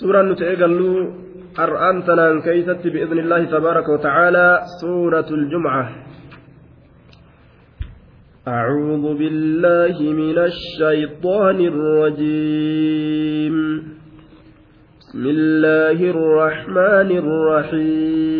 nuti eegallu har'aan tanaan keeysatti bi'izni illaahi tabaaraka watacaalaa suuratu ljumca أعوذ بالله من الشيطان الرجيم بسم الله الرحمن الرحيم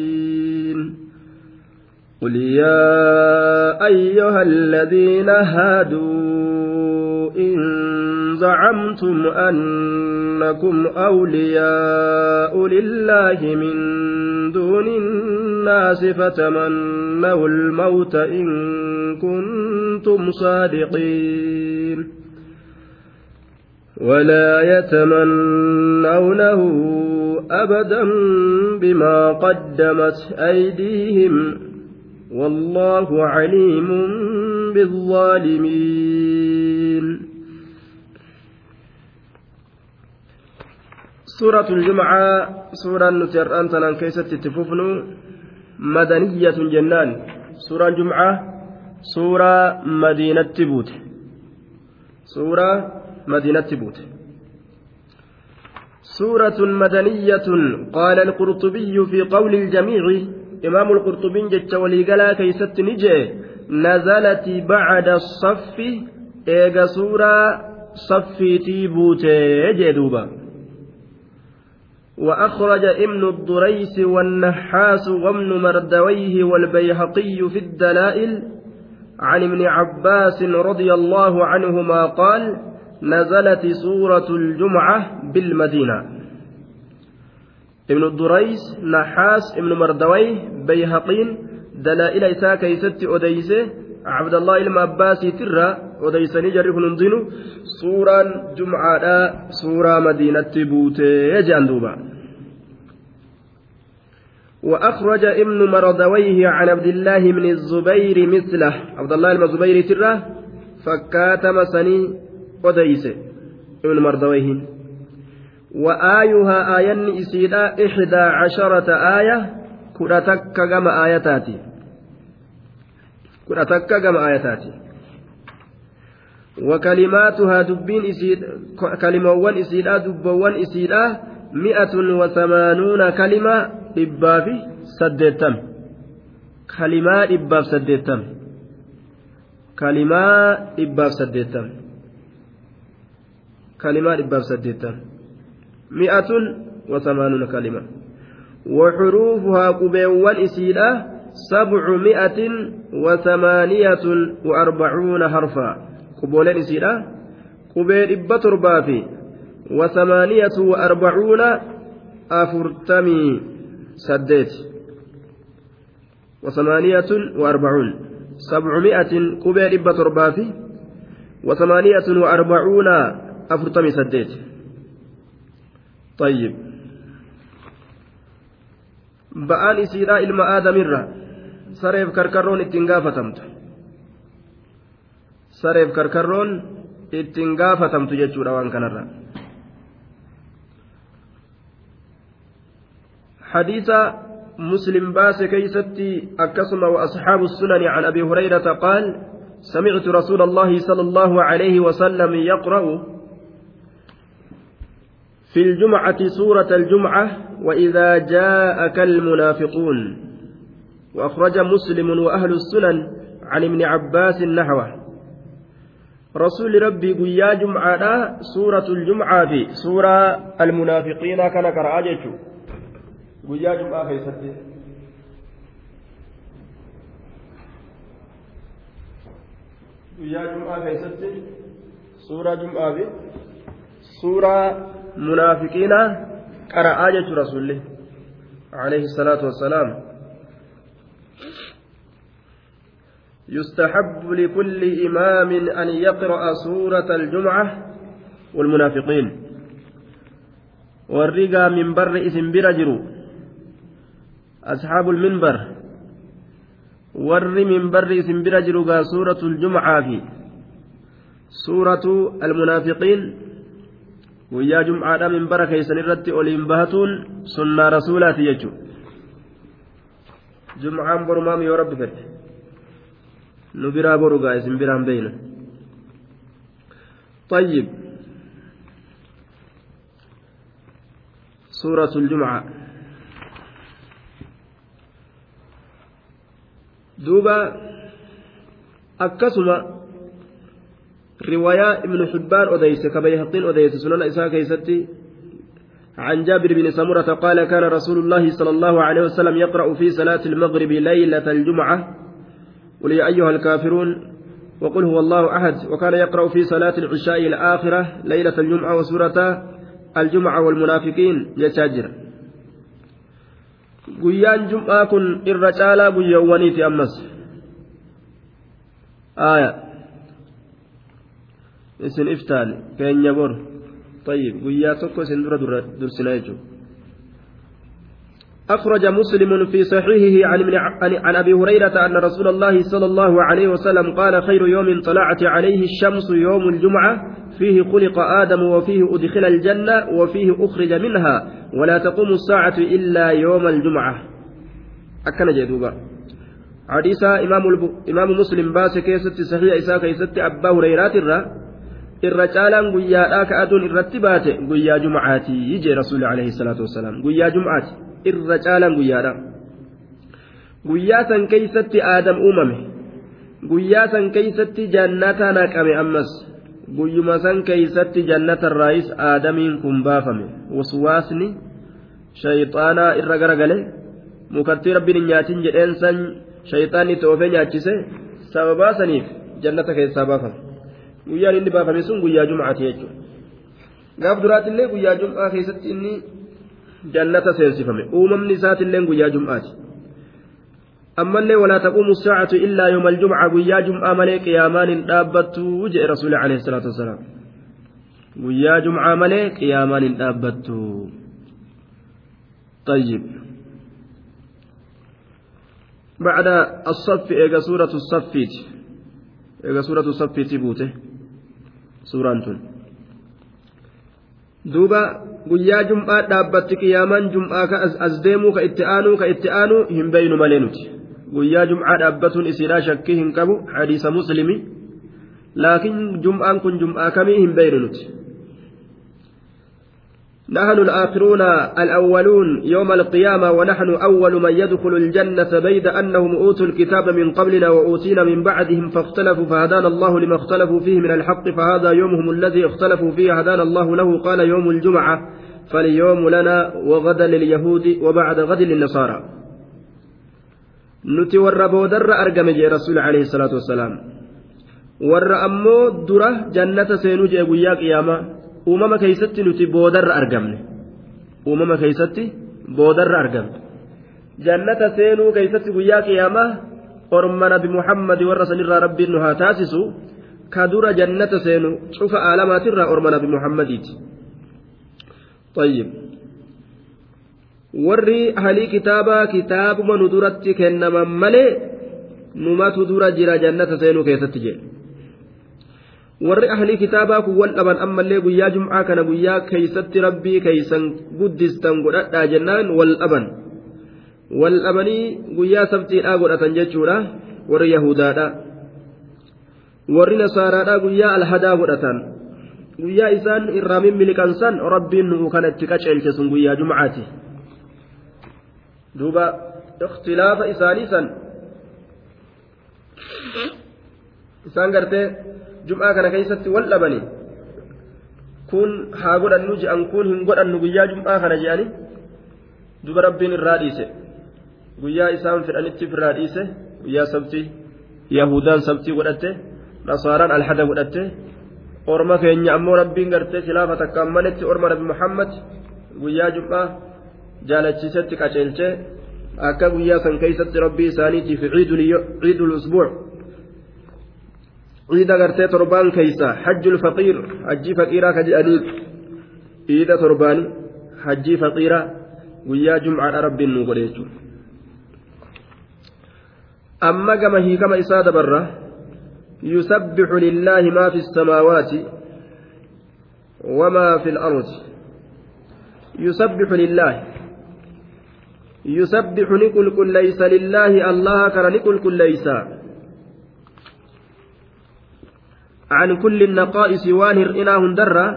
قل يا أيها الذين هادوا إن زعمتم أنكم أولياء لله من دون الناس فتمنوا الموت إن كنتم صادقين ولا يتمنونه أبدا بما قدمت أيديهم والله عليم بالظالمين. سورة الجمعة سورة نتر أنتنا كيست تفوفن مدنية جنان. سورة الجمعة سورة مدينة تبوت. سورة مدينة تبوت. سورة مدنية قال القرطبي في قول الجميع إمام القرطبين جت وليقلا كيست نجي نزلت بعد الصف إيجا سورة صفي تيبوتي جدوبا وأخرج ابن الضريس والنحاس وابن مردويه والبيهقي في الدلائل عن ابن عباس رضي الله عنهما قال نزلت سورة الجمعة بالمدينة. ابن الدريس نحاس ابن مردوي بيهقين دلائل إساء كيست أديسه عبد الله إلما أباسي ترى أديسني جرف ننزل سورة جمعة سورة مدينة بوتي يجان دوبا. وأخرج ابن مردويه عن عبد الله بن الزبير مثله عبد الله بن الزبير ترى فكاتم سني أديسه ابن مردويه. وآيها آيان إسيدا إحدى عشرة آية كرتك كما آياتاتي. كرتك كما آياتاتي. وكلماتها دبين إسيد كلموان إسيدا دبوان إسيدا مئة وثمانون كلمة إبافي سدتم كلمة إباف سدتم كلمة إباف سدتم كلمة إباف سدتم مئة وثمانون كلمة. وحروفها قبيوان إسيدة سبعمائة وثمانية وأربعون حرفا. قبولين إسيدة قبيل إبا تربافي وثمانية وأربعون أفرتمي سديت. وثمانية وأربعون. سبعمائة قبيل إبا تربافي وثمانية وأربعون أفرتمي سديت. طيب ba'aan isiidhaa ilma aadamirra sareef karkarroon ittiin gaafatamtu sareef karkarroon ittiin gaafatamtu jechuudha waan kanarra حديث مسلم باس كيستي أكسم وأصحاب السنن عن أبي هريرة قال سمعت رسول الله صلى الله عليه وسلم يقرأ في الجمعة سورة الجمعة وإذا جاءك المنافقون. وأخرج مسلم وأهل السنن عن ابن عباس نحوه رسول ربي قيا جمعة سورة الجمعة في سورة المنافقين كان كراجة قيا جمعة في ستة قيا جمعة في ستة سورة جمعة في سورة منافقين كراجة رسول الله عليه الصلاة والسلام. يستحب لكل إمام أن يقرأ سورة الجمعة والمنافقين. والرقى من بر اسم برجر. أصحاب المنبر. ور من بر اسم برجر سورة الجمعة في. سورة المنافقين. ويا جمعة من بركة سنرت أولين بهتون سنة رسولات يجو جمعة برمام يا رب فرد nu biraa borugaa isin biraan beeyna طيب سورة الجمعة دوبا أكسما رواية ابن حبان أديس كبيهقين أديس سنن إساء كيستي. عن جابر بن سمرة قال كان رسول الله صلى الله عليه وسلم يقرأ في صلاة المغرب ليلة الجمعة. قل يا أيها الكافرون وقل هو الله أحد. وكان يقرأ في صلاة العشاء الآخرة ليلة الجمعة وسورة الجمعة والمنافقين. يتاجر guyyaan jum'aa kun irra caalaa guyyoowwaniiti ammas aaya isin iftaani keenya bor طيب tokko isin dura dursina jechuudha. أخرج مسلم في صحيحه عن, عن أبي هريرة أن رسول الله صلى الله عليه وسلم قال خير يوم طلعت عليه الشمس يوم الجمعة فيه خلق آدم وفيه أدخل الجنة وفيه أخرج منها ولا تقوم الساعة إلا يوم الجمعة. أكن جدوبا. حديث إمام, الب... إمام مسلم باس كيست صحيح إساء كيست أبا هريرة irra caalaan guyyaadhaa ka aduun irratti baate guyyaa jum'aatii jee rasuulli alayhi salaatu wasalaam guyyaa jum'aati irra caalaan guyyaadha guyyaa san keeysatti aadam uumame guyyaa san keeysatti jannata naqame ammas guyyuma san keeysatti jannatarraayis aadamiin kun baafame. Waswaasni shayxaanaa irra garagale mukattii rabbiin hin nyaatin jedheen san shayxaanni itti oofee nyaachise sababaa saniif jannata keessaa baafame guyyaan inni baafame sun guyyaa jum'aati jechuudha gaaf duraatillee guyyaa jum'aa keessatti inni jannata seensifame uumamni isaatillee guyyaa jum'aati ammallee walaa taquumu saacatu illaa yooma aljumca guyyaa jum'aa malee qiyaamaan hin dhaabbattu jedhe rasuuli alayhi salaatu wasalaam guyyaa jum'aa malee qiyaamaan hin dhaabbattu طيب بعد الصف إيجا سورة الصفيت إيجا سورة الصفيت بوته suuraan tun. Duuba guyyaa jum'aa dhaabbatti qiyaamaan jum'aa ka as deemuu ka itti aanuu ka itti aanuu hin beeynu malee nuti. Guyyaa jum'aa dhaabbatuun isiidhaa shakkii hin qabu hadiisa muslimi. Laakiin jum'aan kun jum'aa kamii hin beeynu nuti? نحن الآخرون الأولون يوم القيامة ونحن أول من يدخل الجنة بيد أنهم أوتوا الكتاب من قبلنا وأوتينا من بعدهم فاختلفوا فهدانا الله لما اختلفوا فيه من الحق فهذا يومهم الذي اختلفوا فيه هدانا الله له قال يوم الجمعة فاليوم لنا وغدا لليهود وبعد غد للنصارى. نتي ور بودر أرقم جي رسول عليه الصلاة والسلام. ور أمو درة جنة سينوجي قيا قيامة uumama keeysatti nuti boodarra argamne uumama keeysatti boodarra argamne jannata seenuu keeysatti guyyaa qiyaamaa orma nabi muhammadi warra sanirraa rabbiin nu haa taasisu ka dura jannata seenu cufa aalamaatirraa orma nabi muhammadiiti طيب warri ahlii kitaabaa kitaabuma nu duratti kennaman malee numatu dura jira jannata seenuu keessatti jedhe warri ahlii kitaabaa kun wal dhaban ammallee guyyaa jum'aa kana guyyaa keeysatti rabbii keeysan guddistan godhadhaa jennaan wal dhaban wal dhabanii guyyaa sabtiidhaa godhatan jechuudha warri yahudaadha warri nasaaraadhaa guyyaa alhadaa godhatan guyyaa isaan irraa mimmiliqan san rabbiin nuu kana itti qaceelche sun guyyaa jumcaati duuba ikhtilaafa isaanii san isaan gartee jum'aa kana keessatti wal dhabani kun haa godhannu je'an kun hin godhannu guyyaa jum'aa kana je'ani duba rabbiin irraa dhiise guyyaa isaan fedhanitti irraa dhiise guyyaa sabtii yahudaan sabtii godhatte nasaaraan alhada godhatte orma keenya ammoo rabbiin gartee khilaafa takkaan maletti orma nabi muhammad guyyaa jum'aa jaalachiisetti qaceelchee akka guyyaa san keeysatti rabbii isaaniitiif ciidul usbuuc torbaan keeysa hajjul faqiir hajjii faqiiraa ka jedhaniif ciida torbaani hajjii faqiiraa guyyaa jumcaadha rabbiin nu godhe jechuudha amma gama hiikama isaa dabarra يسبح لله ما في السماوات وما في الأرض يسبح لله يسبح نقل كل ليس لله الله كان نقل كل ليس عن كل النقائص وانهر إناه درة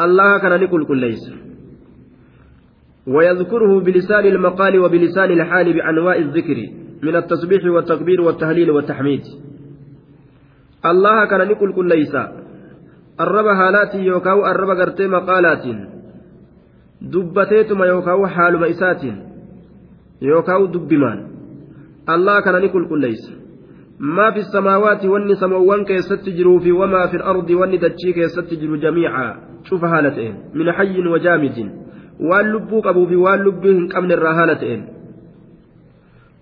الله كان نقل كل ليس. ويذكره بلسان المقال وبلسان الحال بأنواع الذكر من التسبيح والتكبير والتهليل والتحميد. الله كان نقول كل ليس. الرب هالاتي يوكاو الرب قرتي مقالات. دبتيتما يوكاو حال مئسات. يوكاو دبمان. الله كان نقول كل ليس. ما في السماوات واني سموان كيست في وما في الأرض واني دتشي كيست جميعا شوف هالتين من حي وجامد waan lubbii hin qabne irraa haala ta'een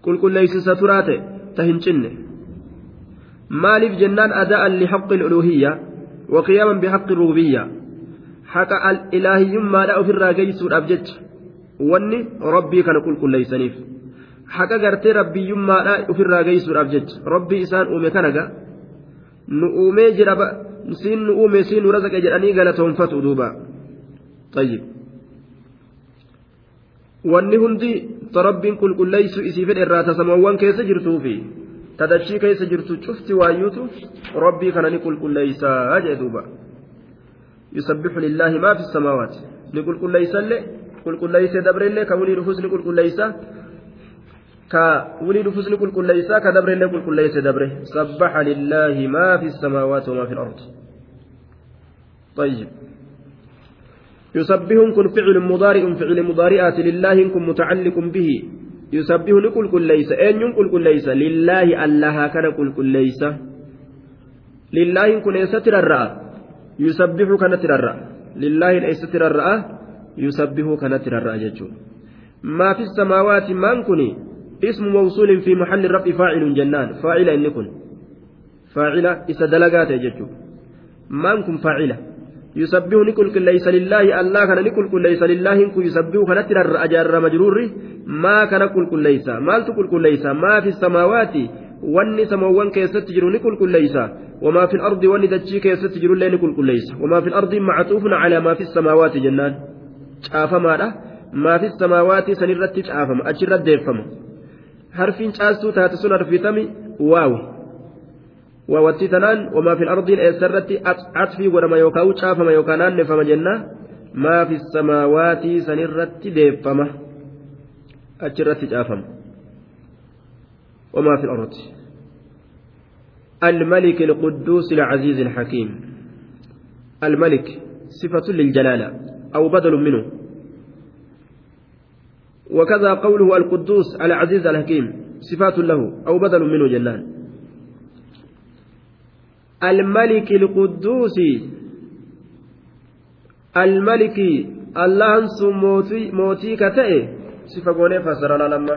qulqulleeysisa turaa ta'e ta hin cinne maaliif jennaan ada'an lihaqqi aluluhiyya وقياما بحق الربوبية حق الإلهيummaadha ofirraa geeysuudhaaf jecha wanni rabbii kana qulqulleeysaniif haqa gartee rabbiyyummaadha ofirraa geessuudhaaf jecha. Rabbi isaan uume kanaga nu uumee jira siin nu uume siin nu razaqe jedhanii galatoonfatu duuba. Tayyib. Wanni hundi rabbiin qulqulleessu isii fedhe irraa tasamoowwan keessa jirtuu fi tadachii keessa jirtu cufti waayyuutu rabbii kana ni qulqulleessaa jee duuba. Yusabbixu lillaahi maa fi samaawaati. Ni qulqulleessallee qulqulleessee dabrellee ka'uunii dhufus ni qulqulleessaa. Qulqulleeysa ka wulii dhufus ni qulqulleeysa ka dabreillee qulqulleeyse dabre. Sabbaxa lillaahi maa fi samaawaati wamaa fi lardi. طيب يسبح كن فعل مضارع فعل مضارعات لله كن متعلق به يسبح نقول كل ليس أين ينقل كل ليس لله الله كان كل كل ليس لله كن يستر الرأى يسبح كان تر الرأى لله يستر الرأى يسبح كان تر الرأى جتشو ما في السماوات اسم موصول في محل الرفع فاعل جنان. فاعل إن كن. فاعل إذا دلقات جتشو من كن فاعله يسبح نقول كل ليس لله. الله كان نقول كل ليس لله. كن يسبح كان ترى أجار مجرور ما كان كل كل ليس. ما تقول كل ليس. ما في السماوات واني سماوان كيست تجر نقول كل ليس. وما في الأرض واني دجي كيست تجر لا نقول كل ليس. وما في الأرض معطوف على ما في السماوات جنان. شاف ما في السماوات سنرت أجرت ديفم حرفين شاستو تاتسون حرفيتمي واو ووتي تنان وما في الأرض الأسرة عطفي ولما يوكاو شافما يوكانان نفما جنة ما في السماوات سنرت ديفما أجرت شافم وما في الأرض الملك القدوس العزيز الحكيم الملك صفة للجلالة أو بدل منه وكذا قوله القدوس العزيز الحكيم صفات له أو بدل منه جنان الملك القدوس الملك الله موتي موتي كتئ صفة قولي فسر لما.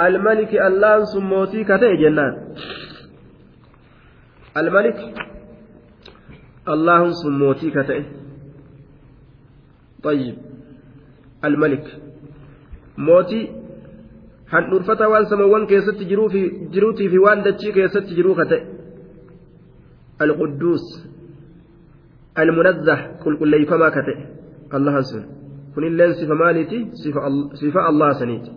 الملك الله موتي كتئ جنان الملك الله موتي كتئ. طيب. الملك موتي handhurfata waan samawwan keessatti jiruutii fi waan dachii keessatti jiruu ka ta'e القدوس المنزه كل كل يفما كته الله سن kunilleen sifa maaliiti sifa allah saniiti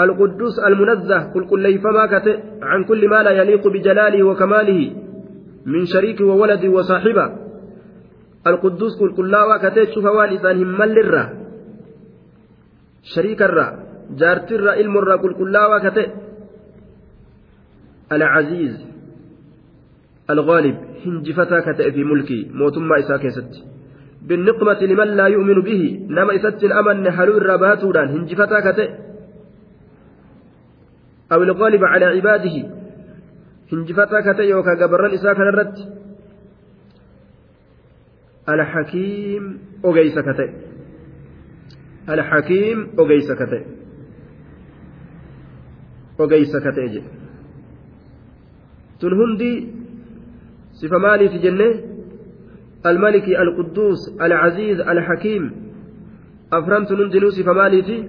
القدوس المنزه قل قل ليفما كتئ عن كل ما لا يليق بجلاله وكماله من شريك وولد وصاحبه القدوس قل قل لا وكتئ شوف وان إسان هم الرّ شريك الرّ جارتر علم الرّ قل قل لا وكتئ العزيز الغالب هنجفتا كتئ في ملكي. موتما إسا كيست بالنقمة لمن لا يؤمن به. نما إسات الأمن حلو الرباتودان هنجفتا كتئ أو الغالب على عباده. هنجفتا كتئ يوكا قبران إسا الحكيم أغيس كتئ. الحكيم أغيس كتئ. أغيس كتئ جي تنهندي صفة مالي في جنة. الملك القدوس العزيز الحكيم. أفرمت نندنو صفة مالي في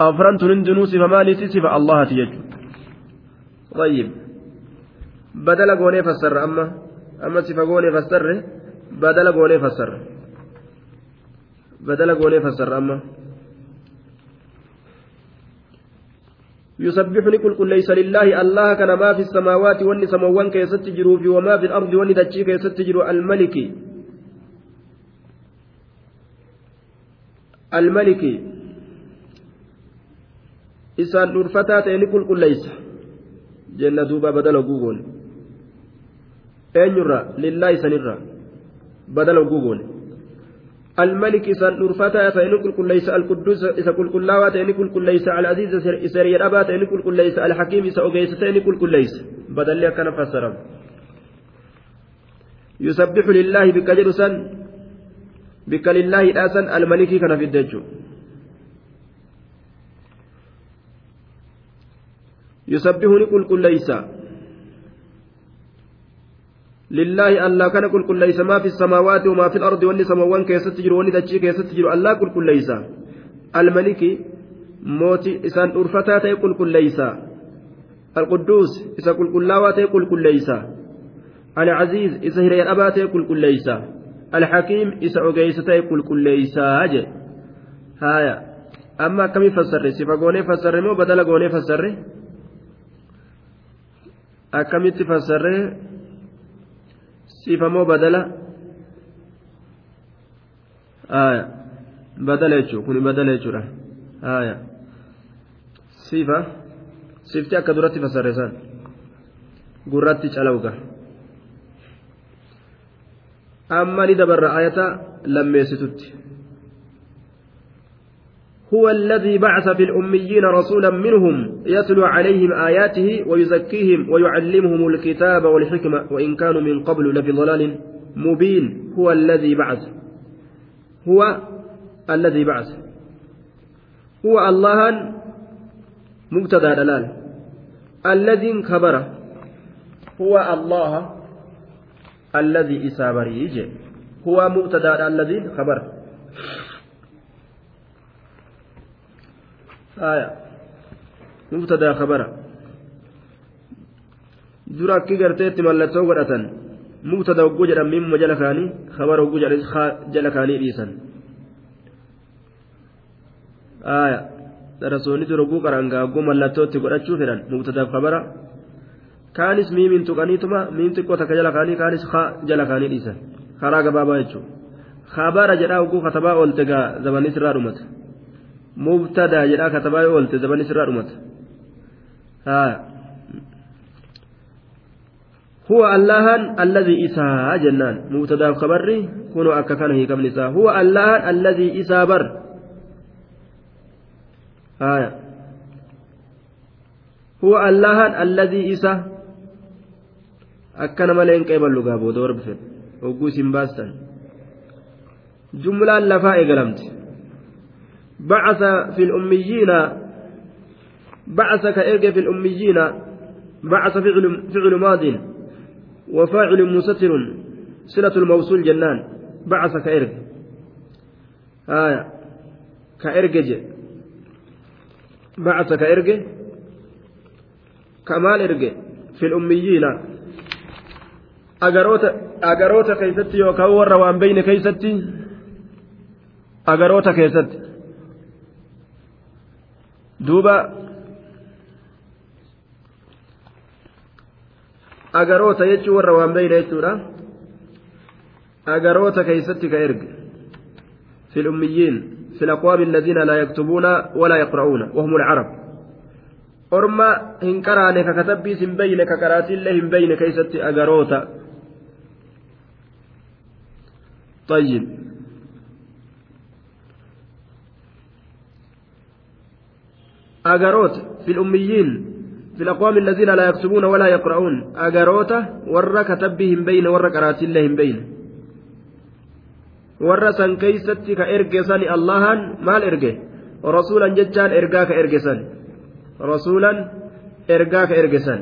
أفرمت نندنو صفة مالي في صفة الله تيجو طيب. بدل قوني فسر أما أما صفة قوني فسر بدل قوني فسر. بدل قوني فسر أما. يسبحني قل قل ليس لله الله كان ما في السماوات واني سموان كي ستجروا في وما في الأرض واني دجي كي ستجروا الملك. الملك. إسان نرفتا تيني قل قل ليس. جنة دوبا بدل قوقون. يرى لله سنرى بدل قوقون الملك إسان نرفتا تيني قل قل ليس القدوس إسا قل قل لا تيني قل قل ليس العزيز إسري الأبا تيني قل قل ليس الحكيم إسا أغيس تيني قل قل ليس بدل لك كان فسرا يسبح لله بكجر سن بك لله الأسن الملك كان في الدجو يسبحني قل قل ليس لله الله كان قل قل ليس ما في السماوات وما في الأرض واني سموان كيست تجر واني دجي كيست تجر الله قل قل ليس. الملك موتي إسان أرفتا تي قل قل ليس. القدوس إسا قل قل لا قل قل ليس. العزيز إسا هري الأبا قل قل ليس. الحكيم إسا أغيس قل قل ليس. أجي هايا. أما كم فسر سيفا قوني فسر مو بدل قوني فسر أكمت فسر sifa moo badala aya badala jechuun kun badala jechuudha aya sifa sifti akka duratti fasarre san gurratti calawga amma ni dabarra ayata lammeessitutti هو الذي بعث في الأميين رسولا منهم يتلو عليهم آياته ويزكيهم ويعلمهم الكتاب والحكمة وإن كانوا من قبل لفي ضلال مبين. هو الذي بعث. هو الذي بعث. هو الله مبتدا دلال. الذي خبره هو الله الذي إسابريج. هو مبتدا الذي خبره آية مبتدا garteetti mallattoo godhatan mubtada hogguu jedhan mimma jala kaanii khabara hogguu jala kaanii dhiisan aya darasoonni dura hogguu qarangaa hogguu mallattootti godhachuu fedhan mubtadaaf khabara kaanis miimiin tuqaniituma miim xiqqoo takka jala kaanii kaanis jala kaanii dhiisan karaa gabaabaa jechuudha khabara jedhaa hogguu katabaa oolte gaa zabanis irraa dhumata mubtadaa jedhaa katabaa yoo oolte zabanis irraa dhumata هو الله الذي إساء جنان. مبتدا خبري كونوا أكا كان هي كم هو الله الذي إساء بر. آية هو الله الذي إساء أكنا ملين قبل لغا بودور بفن. وقوس باستن. جملة لفاء قلمت. بعث في الأميين بعث كإرجع في الأميين بعث فعل فعل ماض وفاعل مستتر صلة الموصول جنان بعث كإرج آية. كإرجج بعث كإرج كمال إرج في الأميين. أجروت أجروت كيستي وكور وان بين كيستي. agaroota keessatti duuba agaroota jechuun warra waan beeyne jechuudha. Agaroota keeysatti ka erge. في الأميين في الأقوام الذين لا يكتبون ولا يقرؤون وهم العرب أرما إن كراني ككتبي سن بين ككراتي الله بين كيست أجروتا طيب أجروت في الأميين في الأقوام الذين لا يكتبون ولا يقرؤون أجروت ور كتبهم بين ور الله بين warra san keeysatti ka erge sani allahan maal erge rasuulan jechaan ergaa ka erge san rasuulan ergaa ka erge san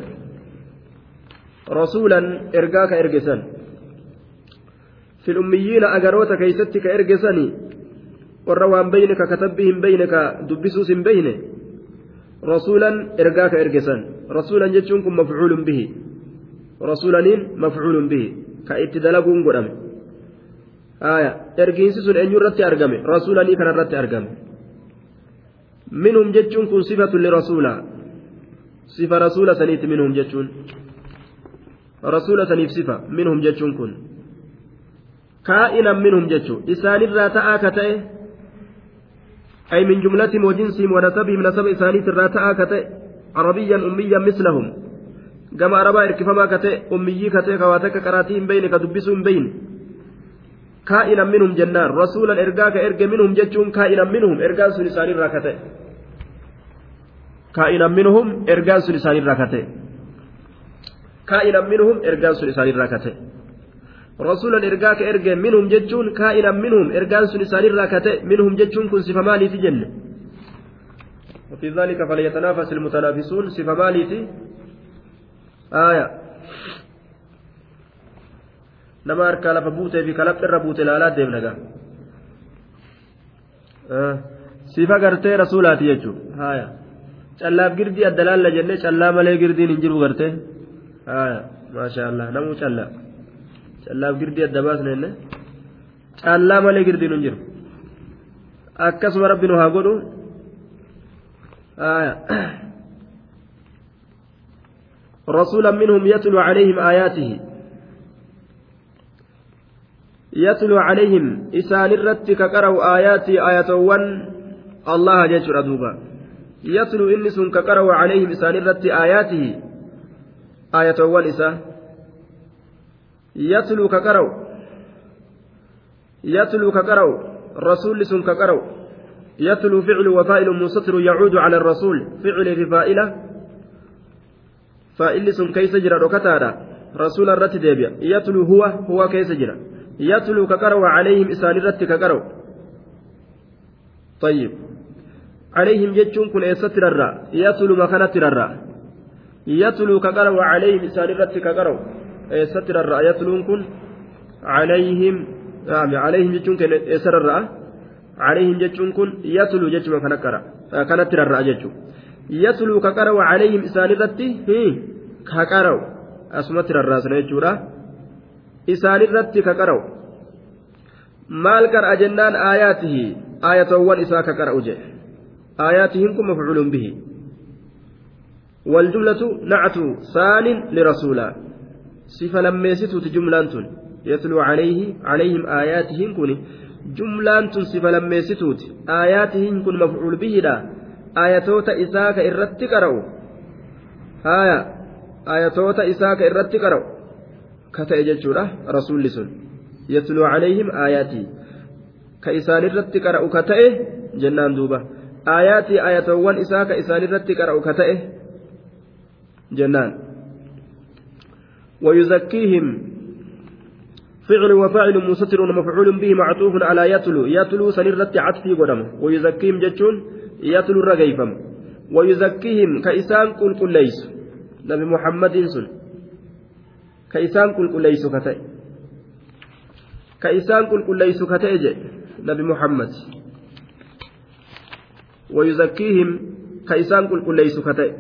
rasuulan ergaa ka erge san fil ummiyyiina agaroota rasuulan ergaa ka erge san. Rasuulan jechuun kun mafcuulun bihi. Rasuulaniin mafcuulun bihi. Ka itti dalaguun godhame. Ergiinsi sun eenyurratti argame? Rasuulanii kanarratti argame. Minhum jechuun kun sifatu lirasuula sifa rasuula saniiti minhum jechuun. Rasuula saniif sifa minhum jechuun kun. Kaa'inan minhum jechuu. Isaanirraa ta'aa ka ta'e ka ta'e arabiyyan ummiyyan mislahum gama arabaa irkifamaa ka ta'e ummiyyii ka ta'e ka waa takka qaraatii hin beyne ka dubbisuu hin beyne كائنا منهم جنان رسولا إرقاك إرق منهم جتشون كائنا منهم إرقان سلسان الراكتة كائنا منهم إرقان سلسان الراكتة كائنا منهم إرقان سلسان الراكتة رسولا إرقاك إرق منهم جتشون كائنا منهم إرقان سلسان الراكتة منهم جتشون كن صفة مالي جنة وفي ذلك فليتنافس المتنافسون صفة مالي آية harkaa lafa buutee fi kalabxa irra buute ilaalaa deemna gaa sifa gartee rasuulaati jechuudha haaya callaaf girdii adda laalla jennee callaa malee girdiin hin jiru gartee haaya maashaa allah namuu callaa callaaf girdii adda baasne jenne callaa malee girdiin hin jiru. Akkasuma rabbi nu haa godhu. رسولا منهم يتلو عليهم آياته يتلو عليهم إسان الرت كقروا آياتي آياتوان الله جيشر دوبا يتلو إنس كقروا عليهم إسان الرت آياته يتلو كقروا يتلو كقروا رسول سن كقروا يتلو فعل وفائل مستتر يعود على الرسول فعل فائلة فائل سن كيس جرى ركتارا رسول الرت ديبيا يتلو هو هو كيس جرى يتلو كقروا عليهم إسان الرت كقروا طيب عليهم جتشون كن إيستر الرا يتلو مكانت الرا يتلو كقروا عليهم إسان الرت كقروا إيستر الرا يتلو كن عليهم آه عليهم جتشون كن إيستر الرا عليهم جتشون كن يتلو جتشون كنكرا كانت الرا جتشون يتلو كقروا عليهم إسان الرت كقروا أسمت الرا سنجورا qara'u maal qar'a jennaan aayaatihi? Aayatowwan isaa ka qara'u jedhe aayaatihin kun mafcuulun bihi. والجملة نعت ثان sifa lammeessituuti jumlaan tun yatluu calayhim aayaatihiin kun jumlaan tun sifa lammeessituuti. Aayaatihiin kun mafcuul bihidha ayatoota isaa ka irratti qara'u. Haya ayatoota isaa ka irratti qara'u. Ka ta'e jechuudha rasuulli sun. Yatluu calayhim aayaatii ka isaanirratti qara'u ka ta'e jennaan duuba. Aayaatii ayatoowwan isaa ka isaan irratti qara'u ka ta'e jennaan. ويزكيهم. فعل وفاعل مستتر ومفعول به معطوف على يتلو. يتلو سنرت عطفي قدم. ويزكيهم جتشون يتلو الرقيفم ويزكيهم كإسان كل كل ليس نبي محمد سن. isaan qulqulleeysu ka ta'e ka isaan qulqulleeysu ka ta'e jedhe nabi muhammad ويزكيهم كيسان قل قل ليسوا كتئ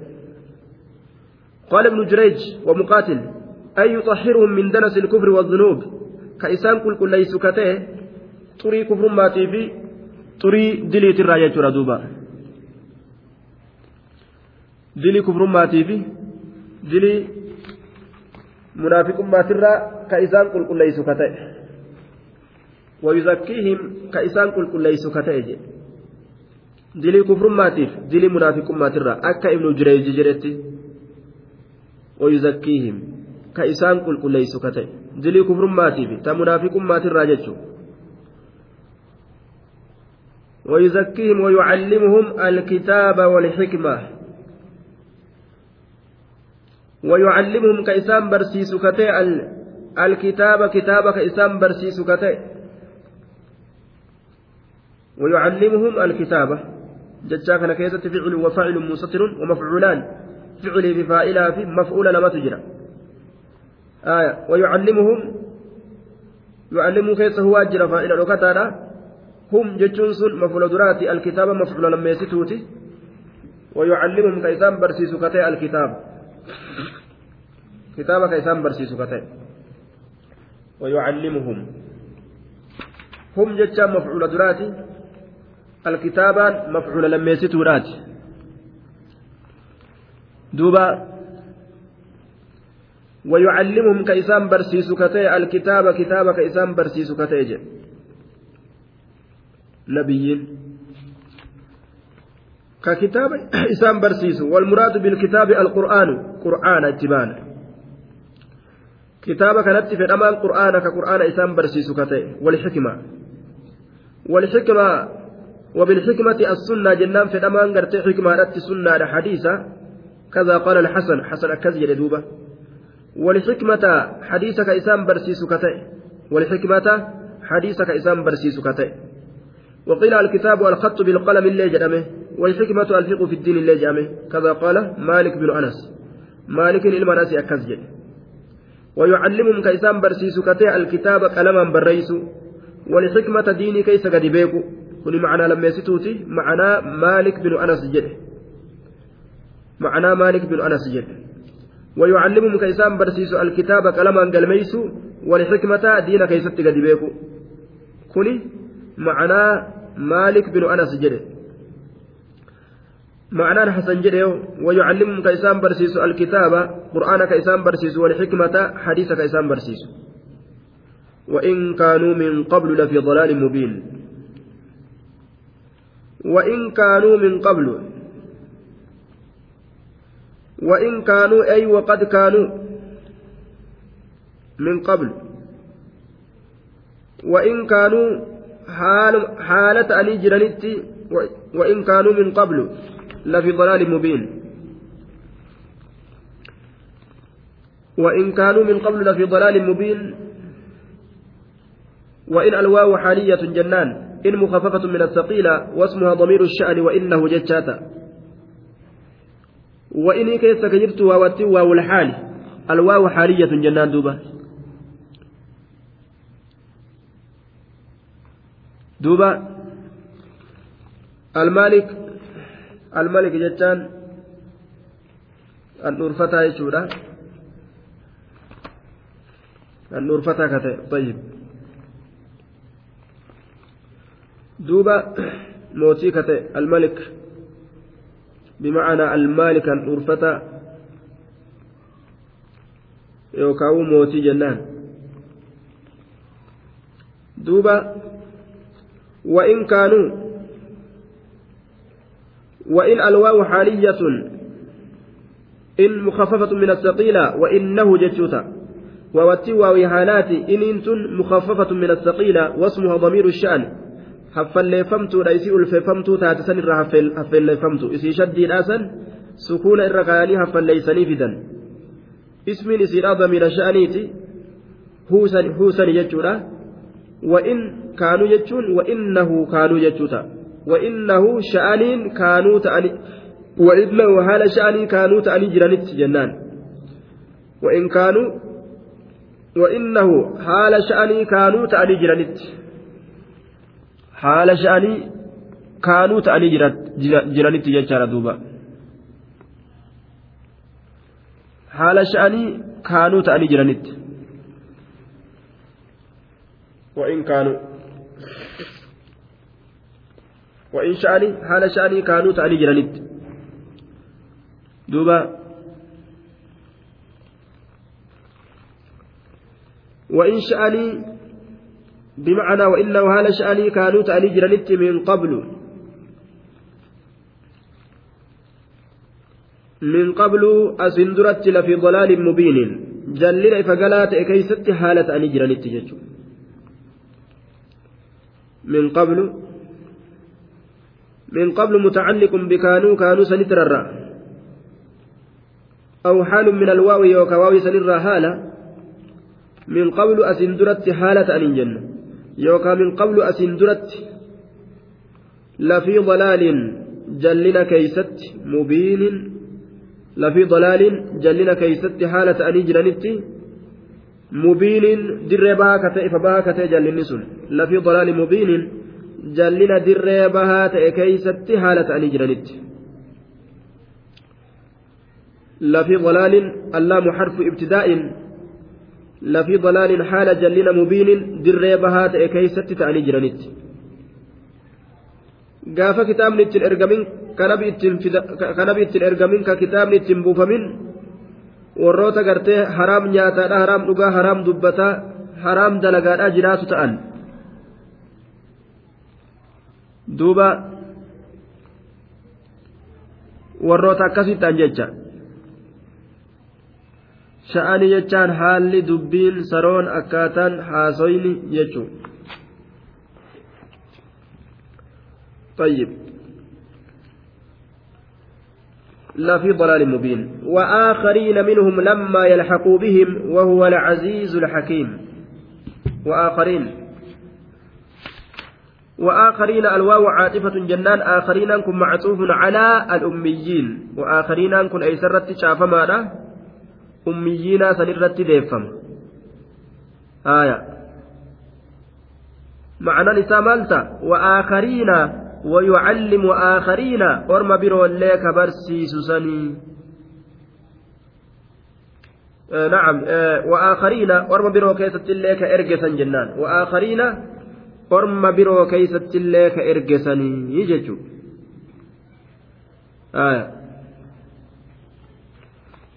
قال ابن جريج ومقاتل. أي يطهرهم من دنس الكفر والذنوب كيسان قل قل ليسوا كتئ طري كفر ماتي في xurii diliitirraa jechuudha duuba dilii kufrummaatii fi dilii munaafiqummaatirraa ka isaan qulqulleessu ka ta'e wayuzakkiihim ka isaan qulqulleessu ka ta'e jedhe dilii kufrummaatiif dilii munaafiqummaatirraa akka ibnu jireeyji jedhetti wayuzakkiihim ka isaan qulqulleessu ka ta'e. Dilii kufrummaatiif ta munaafiqummaatirraa jechuudha ويزكيهم ويعلمهم الكتاب والحكمة. ويعلمهم كإسام برسيس كتئ الكتاب كتاب كإسام برسيس كتئ ويعلمهم الكتابة. ججا كان فعل وفاعل مستتر ومفعولان. فعل بفائلة في مفعول لما تجرى. آية. ويعلمهم يعلمهم كيسة هو أجر فائلة وكتانا هم جتشون سن مفعول دراتي الكتاب مفعول لما يستوتي ويعلمهم كيسان برسيس كتئ الكتاب. isaan barsiisu ka ta'e ويعلمهم. هم جتشا مفعول دراتي الكتابان مفعول لما يستورات دوبا ويعلمهم كإسان برسيس كتئ الكتاب كتاب كإسان برسيس كتئ نبيين. ككتاب إسان برسيس والمراد بالكتاب القرآن قرآن اتبان. كتاب كانت في الأمان قرآن كقرآن إسان برسيس كتئ والحكمة. والحكمة وبالحكمة السنة جنان في الأمان قرتي حكمة رت سنة حديثة كذا قال الحسن حسن أكزي لدوبة. والحكمة حديثك إسان برسيس كتئ. والحكمة حديثك إسان برسيس كتئ. وقيل الكتاب والخط بالقلم اللي جرمه والحكمة الفقه في الدين اللي جامه كذا قال مالك بن أنس. مالك المناس أكزجل ويعلمهم كيسان برسيس كتي الكتاب قلما بريس والحكمة ديني كيس قد بيكو. كل معنى لما يستوتي معنى مالك بن أنس جل معنى مالك بن أنس جل ويعلمهم كيسان برسيس الكتاب قلما قلميس والحكمة دين كيست قد بيكو كوني معنى مالك بن أنس جل معنى حسن جده ويعلمهم كيسان برسيس الكتاب قرآن كيسان برسيس والحكمة حديث كيسان برسيس وإن كانوا من قبل لفي ضلال مبين. وإن كانوا من قبل وإن كانوا أي وقد كانوا من قبل. وإن كانوا حال حالة أني جرانيتي وإن كانوا من قبل لفي ضلال مبين. وإن كانوا من قبل لفي ضلال مبين. وإن الواو حالية جنان إن مخففة من الثقيلة واسمها ضمير الشأن وإنه جتاتا وإن كيس كجرت واوتي واو الحال؟ الواو حالية جنان دوبا. دوبا. المالك الملك جتان. النورفتا يشورا. النورفتا كته. طيب. دوبا. موتي كته. الملك بمعنى المالك النورفتا يوكاو موتي جنان. دوبا وإن كانوا وإن الواو حالية إن مخففة من الثقيلة وإنه جتشوتا. ووتي واو حالات إن إنتن مخففة من الثقيلة واسمها ضمير الشأن. Haffalleeffamtuudha isii ulfeeffamtuu taate san irra haffalleeffamtu isii shaddiidhaasan sukuuna irra kaayanii haffalleeysanii fidan ismiin isiidha damiira sha'aniiti huusani jechuudha wa'in kaanuu jechuun wa'innahu kaanuu jechuuta وإنه شأنين كانوا تأني وإنه حال شأني كانوا تأني جرانت جنان وإن كانوا وإنه حال شأني كانوا تأني جرانت حال شأني كانوا تأني جرانت ججار دوبا حال شأني كانوا تأني جرانت وإن كانوا وإن شأني حال شأني كانوا تأني جرانيت دوبا وإن شأني بمعنى وإلا وهال شأني كانوا تأني جرانيت من قبل. من قبل أسندرت لفي ضلال مبين. جلل فقالات كيست حالة أن جرانيت جتشو من قبل من قبل متعلق بكانوا كانوا سنترر أو حال من الواو يوكواوي سنرى حالة من قبل أسندرت حالة أن جنة. يوكا من قبل أسندرت لفي ضلال جلنا كيست مبين لفي ضلال جلنا كيست حالة أن جرانيتي mubiinin dirree bahaa ka ta'e bahaa ka ta'e jallinni sun lafii dalaali mubiinin jallina dirree bahaa ta'e keeysatti haala ta'anii jiranitti lafii dalaalin allaamu xarfu ibtidaa'in haala jallina mubiinin dirree bahaa ta'e keeysatti ta'anii jiranitti gaafa kitaabni ittiin ergamin kanabi ittiin ergamin ka kitaabni ittiin buufamin warroota gartee haraam nyaataadha haraam dhugaa haraam dubbataa haraam dalagaadha jiraatu ta'an duuba warroota akkasittaan jecha sha'anii jechaan haalli dubbiin saroon akkaataan haasoyni jechuu طيب. لفي ضلال مبين. وآخرين منهم لما يلحقوا بهم وهو العزيز الحكيم. وآخرين. وآخرين الواو عاطفة جنان آخرين كن معطوف على الأميين. وآخرين كن أي سرت شاف ماذا أميين سنرت ديفم آية معنى نساء مالتا وآخرين ويعلم آخرين أرم برو لك برسيس سني آه نعم آه وآخرين أرم برو كيست لك إرجسا جنان وآخرين أرم برو كيست لك إرجسني يججو آية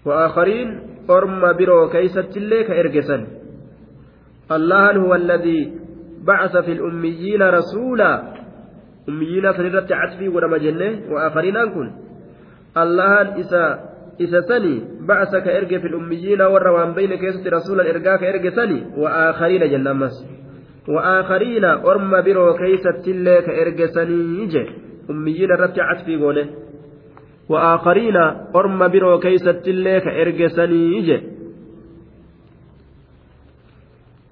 وآخرين أرم برو كيست لك إرجسا الله هو الذي بعث في الأميين رسولا jenne wa'aafariinaan kun allahan isa isa sani ba'asa ka erge fil ummiyiina warra waan bayne keessatti rasuulan ergaa ka erge sani wa'aakariina jenna ammas wa'aakariina orma biroo keeysattillee ka erge sanii je ummiyiina irratti catfii goone biroo keeysattillee ka erge sanii je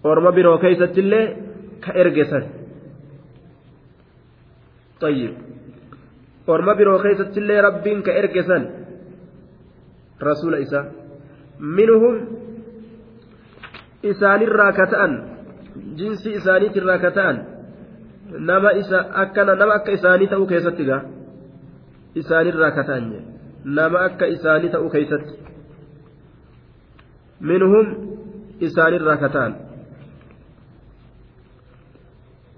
orma biroo keeysattillee ka erge sani طيب illee rabbiin ka ergesan rasuula isaa minhum isaanirraa ka ta'an jinsii isaaniitirraa ka ta'an nama isa akkana nama akka isaanii ta'uu keessatti isaanirraa ka ta'an nama akka isaanii ta'uu keessatti minhum isaanirraa ka ta'an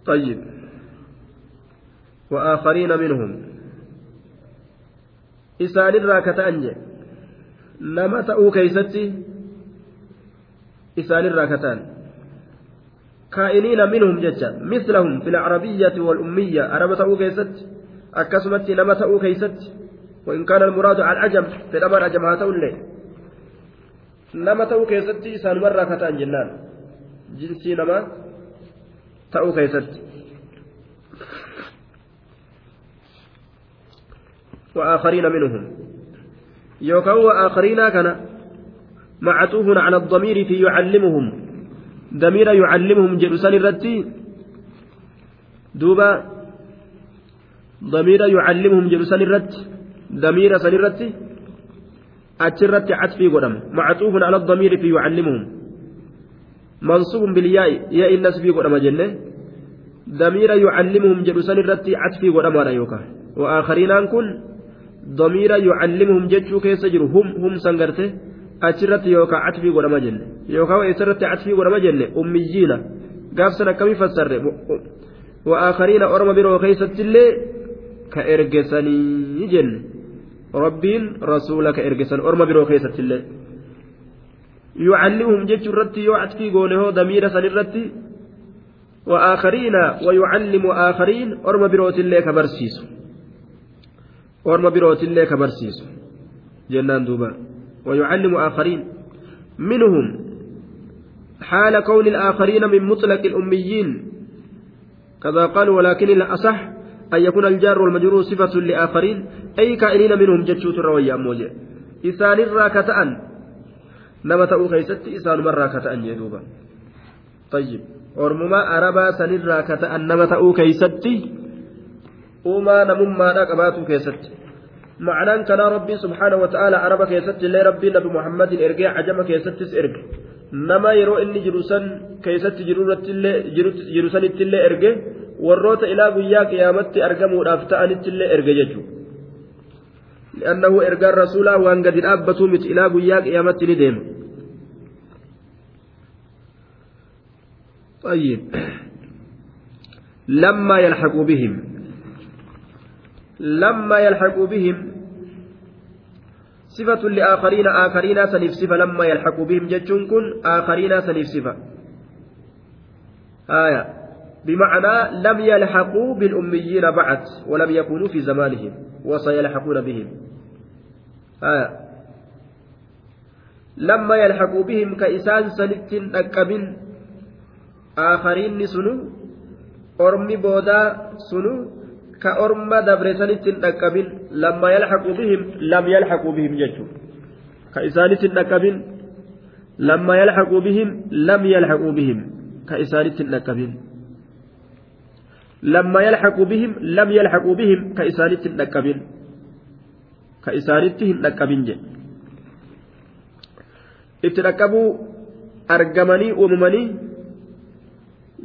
طيب وآخرين منهم إسان الراكتان نما تأو كيستي إسان الراكتان كائنين منهم ججا مثلهم في العربية والأمية أرب تأو كيست أكسمت نما تأو كيست وإن كان المراد على العجم في الأمر عجم هاتولي تأو كيستي إسان مرة كتان جنان جنسي نما تأو كيست وآخرين منهم يوكا وآخرين كان معطوف على الضمير في يعلمهم ضمير يعلمهم جلسان الرتي دوبا ضمير يعلمهم جلسان الرت ضمير سن الرت أتشرت عطفي قدم معطوف على الضمير في يعلمهم منصوب بالياء ياء الناس في قدم جنة ضمير يعلمهم جلسان الرت عطفي قدم يوكا وآخرين كن ضمير يعلمهم جتشو كيس جرو هم هم سنغرته achirratti yookaan catfii godhama jenne yookaan isarratti catfii godhama jenne ummiyiina gaafsan akkamii fassarre wa'aakariina orma biroo keessattillee ka ergesan orma biroo keessatti illee yucallimuhum jechuu irratti yoo atfii goone hoo damiira san irratti وآخرين ويعلم آخرين أرم بروت الله كبرسيس أرم بروت الله كبرسيس جنان دوبا ويعلم آخرين منهم حال كون الآخرين من مطلق الأميين كذا قال ولكن الأصح أن يكون الجار والمجرور صفة لآخرين أي كائنين منهم جتشوت الروية موجة. إسان الراكتأ نما تأو خيست إسان مرة كتأن يدوبا. طيب arabaa sanirraa ka ta'an nama ta'uu keeysatti uumaa namummaadha qabaatuu keessatti معنى كان ربي سبحانه وتعالى عرب كيست الله ربي نبي محمد إرجع عجم كيست إرجع نما يرو إني جلوسا كيست جرورة جلوسا التلة إرجع والروت إلى قيا قيامت أرجم ورافتا التلة إرجع يجو لأنه إرجع الرسول وأن قد الأبة مت إلى قيا قيامت ندم طيب لما يلحق بهم لما يلحق بهم صفة لآخرين آخرين سنف صفة لما يلحق بهم جتشون كن آخرين سنف صفة آية بمعنى لم يلحقوا بالأميين بعد ولم يكونوا في زمانهم وسيلحقون بهم آية لما يلحقوا بهم كإسان سنت أكبن aakariinni sunu ormi boodaa sunu ka orma dabresanitti hin dhaqqabin lamma yalhaqu bihim lam yalhaqu bihim jechuun ka isaanitti hin dhaqqabin lamma yalhaqu bihim lam yalhaqu bihim ka لما يلحقوا بهم لم يلحقوا بهم كإسانت النكبين كإسانتهم نكبين اتنكبوا أرجمني أممني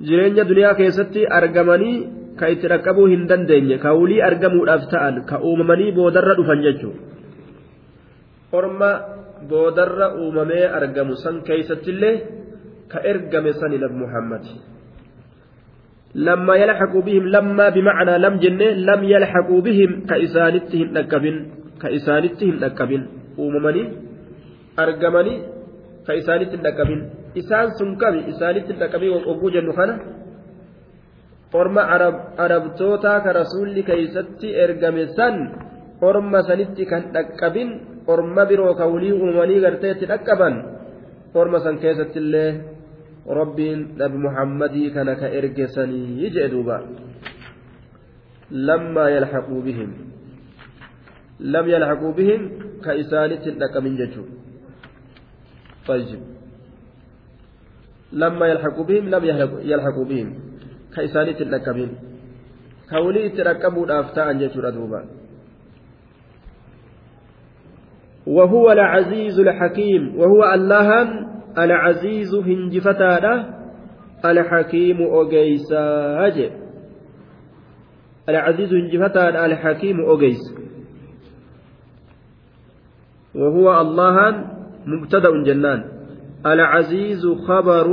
jireenya duniyaa keessatti argamanii ka itti rakkabuu hin dandeenye ka wulii argamuudhaaf ta'an ka uumamanii boodarra dhufan jechuudha orma boodarra uumamee argamu san keessattillee ka ergame san ilaf muhammadi. لما يلحقوا بهم لما بمعنى لم جنة لم يلحقوا بهم كإسانتهم نكبن كإسانتهم نكبن أممني أرجمني كإسانتهم isaanitti dhaqabii oguu jennu kana orma arabtootaa ka rasuulli keeysatti ergame san orma sanitti kan dhaqqabin orma biroo ka wulii uumanii garteetti dhaqqaban orma san keessatti illee kana ka ergesanii jee duuba lammaa yalhaquu bihim lam yalhaquu bihim ka isaanitti hin dhaqqabin jechuu طيب لما يلحقوا بهم لم يلحقوا بهم كإسانية الركبين كولي تركبوا الأفتاء جيشور أدوبا وهو العزيز الحكيم وهو الله العزيز هنجفتانا الحكيم أوجيسا أجي. العزيز هنجفتانا الحكيم أوجيس وهو الله مبتدأ جنان. العزيز خبر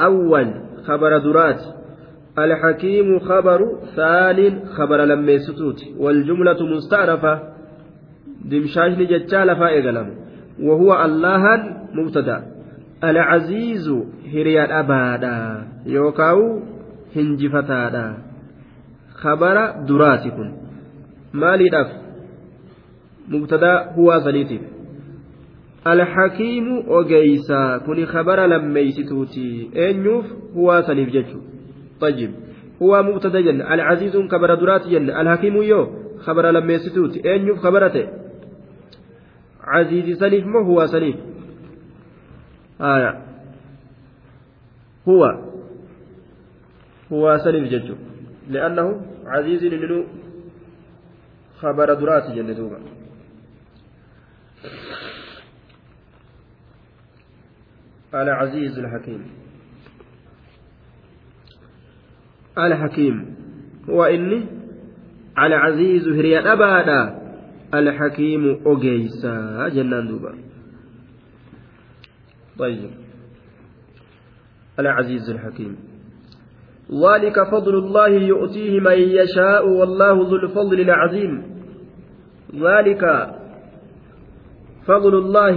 أول خبر درات. الحكيم خبر ثان خبر لما ستوت والجملة مستعرفة دمشاش جتال فائقلم وهو الله مبتدأ. العزيز هريا أبادا يوكاو هنجفتادا خبر دراتكم مالي دف مبتدا هو سنيتي alhakiimu ogeysaa kuni khabara lammeeysituuti. Eenyuuf huwaa saniif jechu? مبتدا جن العزيز كبر درات جن الحكيم يو خبر لما يستوت أين يوف خبرته عزيز سنيف ما هو سنيف آية. هو. هو سنيف جج لأنه عزيز لنو خبر درات جن دوبا العزيز الحكيم. الحكيم. هو إني على عزيز هريا أبادا. الحكيم أوجيسا جنان دوبا. طيب. العزيز الحكيم. ذلك فضل الله يؤتيه من يشاء والله ذو الفضل العظيم. ذلك فضل الله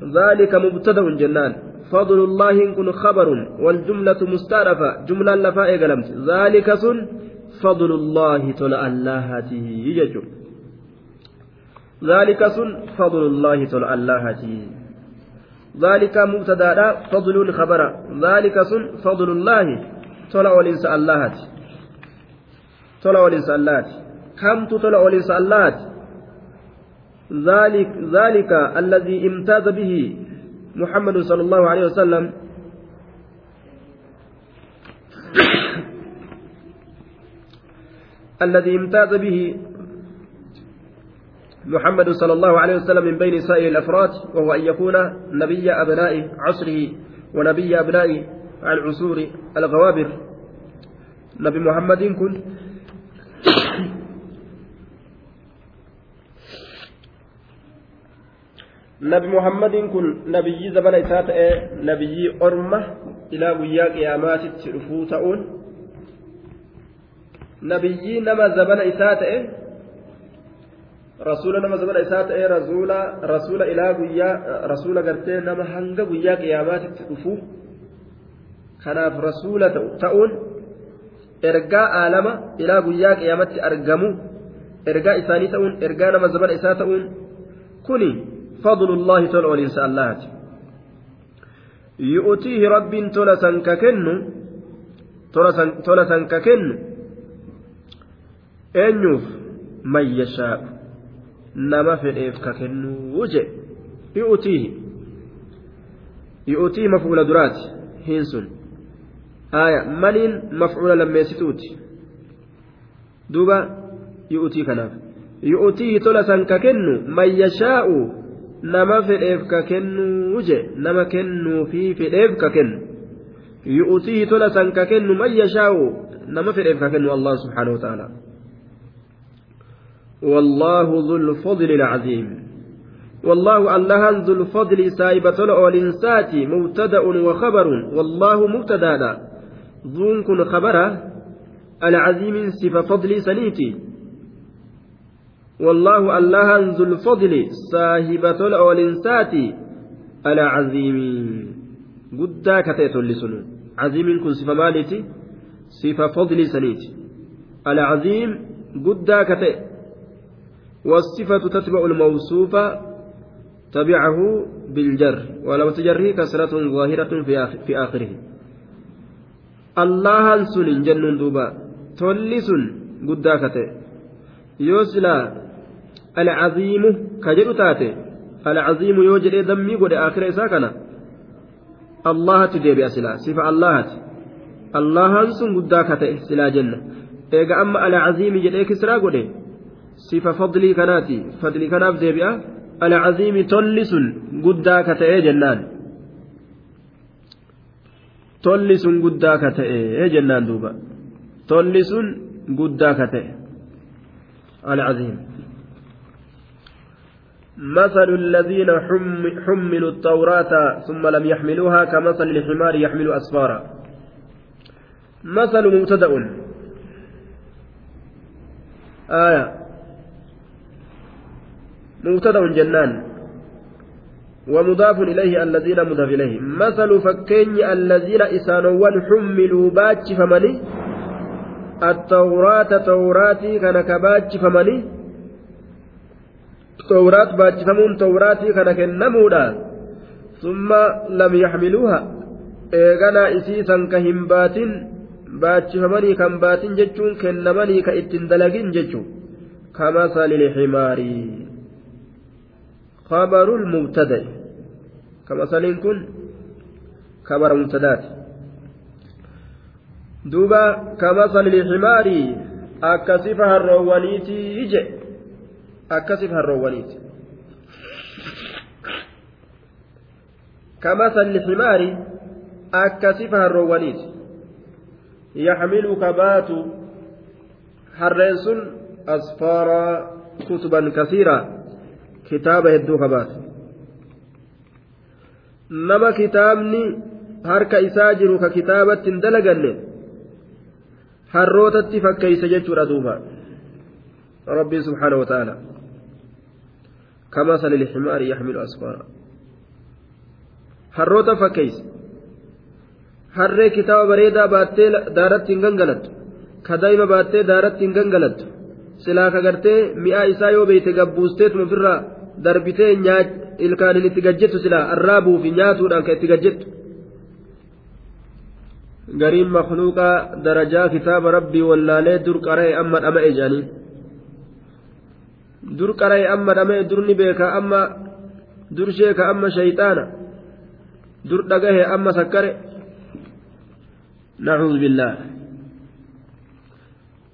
ذلك مبتدأ جنان. فضل الله كن خبر والجملة مستأنفة جملة لفاء قلمت ذلك سن فضل الله تلا اللهته يجو ذلك سن فضل الله تلا اللهته ذلك مبتدا فضل خبر ذلك سن فضل الله. تلا ولنس اللهته تلا ولنس اللهته كم تلا ولنس اللهته ذلك ذلك الذي امتاز به محمد صلى الله عليه وسلم. الذي امتاز به محمد صلى الله عليه وسلم من بين سائر الأفراد وهو أن يكون نبي أبناء عصره ونبي أبناء العصور الغوابر نبي محمد كن kun nabiyyi zabana isaa ta'e nabiyyi orma ilaa guyyaa qiyaamaatitti dhufuu ta'uun nabiyyi nama zabana isaa ta'e rasuula nama zabana isaa ta'e rasuula rasuula ilaa guyyaa rasuula gartee nama hanga guyyaa qiyaamaatitti dhufuu kanaaf rasuula ta'uun ergaa aalama ilaa guyyaa qiyaamatti argamu ergaa isaanii ta'uun ergaa nama zabana isaa ta'uun kuni. فضل الله تل ولنسى الله يؤتيه رب تلسا ككن تلسا ككن eenyuuf man yashaa'u nama fedheef ka kennuu je yu'tiihi yu'tiihi maf'uula duraati hin sun aya maniin maf'uula lammeessituuti duuba yu'tii kanaaf yu'tiihi tola san ka kennu man yashaa'u nama fedheef ka kennuu je nama kennuu fi fedheef ka kennu yu'tiihi tola san ka kennu man yashaa'u nama fedheef ka kennu allah subhaanahu wa ta'ala والله ذو الفضل العظيم. والله الله ذو الفضل سايبة الإنسات مبتدأ وخبر والله مبتدأ ذو كن خبره العظيم صفة فضل سنيتي. والله الله ذو الفضل صاحبة الأولنسات العظيم. قدا كتيت لسنو. عظيم كن صفة مالتي؟ صفة فضل سنيت العظيم قدا كتيت والصفة تتبع الموصوف تبعه بالجر ولو تجره كسرة ظاهرة في آخره الله سن جنون دوبا تولسن قدا كتيت يوسلا alcaziimu ka jedhu taate alcaziimu yoo jedhee dammii godhe aakhira isaa kana allahatti deebi'a silaa sifa allahati allahan sun guddaa ka ta'e silaa jenna eega alcaziimi tolli sun guddaa ka ta'ee jennaan tolli sun guddaa ka ta'ee jennaan duuba tolli sun guddaa ka ta'e alcaziim مثل الذين حملوا التوراة ثم لم يحملوها كمثل الحمار يحمل أسفارا مثل مبتدأ آية مبتدأ جنان ومضاف إليه الذين مضاف إليه مثل فكين الذين إسانوان حملوا باتش فمني التوراة توراتي كان كباتش فمني baachifamuun tawraatii kana kennamuudha summa lam yaxmiluuha eeganaa isii san ka hin baatin baachifamanii kan baatin jechuun kennamanii ka ittiin dalagin jechuun kamasali liximaarii خبر المبتدأ. كمثل كن خبر مبتدأت. دوبا كمثل الحمار أكسفها الروانيتي يجي akkasif harroowwaniiti كمثل الحمار أكسف هالروانيت يحمل كبات حرينس أسفارا كتبا كثيرة كتاب هدو كبات نما كتابني harka isaa jiru ka kitaabatti hin dalaganne harrootatti fakkeeyse jechuudha duuba rabbiin subhaana wa ta'ala كمثل الحمار يحمل أسفارا harroota fakkeeyse harree kitaaba bareedaa baattee daaratti hin gangalattu ka daa'ima baattee daaratti hin gangalattu silaa ka gartee mi'aa isaa yoo beeyte gabbuusteetuma ofirraa darbitee ilkaanin itti gajjettu silaa arraabuu fi nyaatuudhaan ka itti gajjettu gariin makluuqaa darajaa kitaaba rabbii wallaalee dur qara'e amma dhama'e jedhanii dur qara'e amma dhama'e durni beeka amma dur sheeka amma shayxaana dur dhagahe amma sakkare نعوذ بالله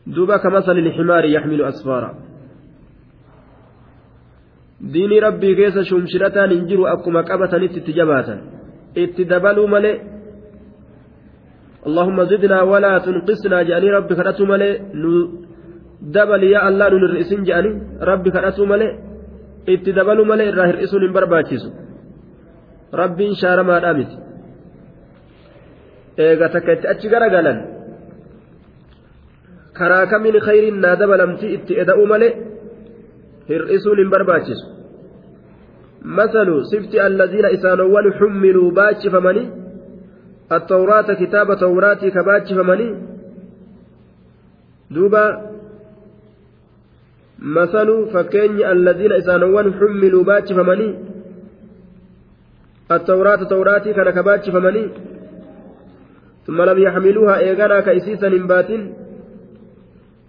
دوبا كمثل الحمار يحمل أسفارا diinii rabbii keessa shumshirataan hin jiru akkuma qabatanitti itti jabaatan itti dabaluu malee اللهم زدنا ولا تنقصنا جاني ربي كرتو ملي دبل يا الله نون الرئيسين جاني ربي كرتو ملي itti dabaluu malee irraa hir'isuun hin barbaachisu rabbiin shaaramaadhaa miti eega takka itti achi garagalan karaa kamiin khayriin naa dabalamti itti eda'uu malee hir'isuun hin barbaachisu. الذين إسانوان حملوا باتش فمني التوراة كتاب توراتي كباتش فمني دوبا مثل فكين الذين إسانوان حملوا باتش فمني التوراة توراتي كان كباتش فمني ثم لم يحملوها إيغانا كيسيسا باتن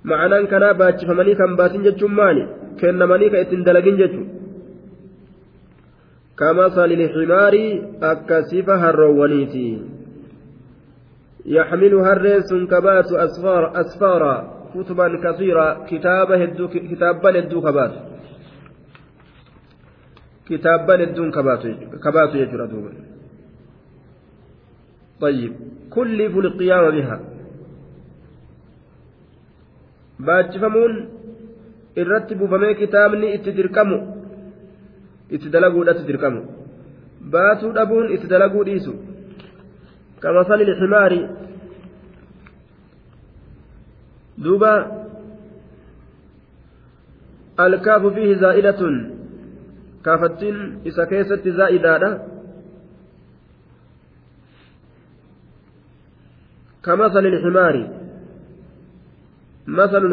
معنى كان باتش فمني كان باتن جتشماني كنمني كإتن دلقين جتشو كمثل الحمار أكسف هرونيتي يحمل هرس كبات أسفار أسفارا كتبا كثيرا كتابا هدو كتابا هدو كبات كتابا هدو كبات يجرى دوبا طيب كلف القيام بها باجفمون الرتب فما كتابني اتدركمو itti dalaguudhatti dirqamu baatuu dhabuun itti dalaguu dhiisu kamasali lximaari duuba alkaafu fiihi zaa'idatun kaafattiin isa keessatti zaa'idaadha كمثل الحمار مثل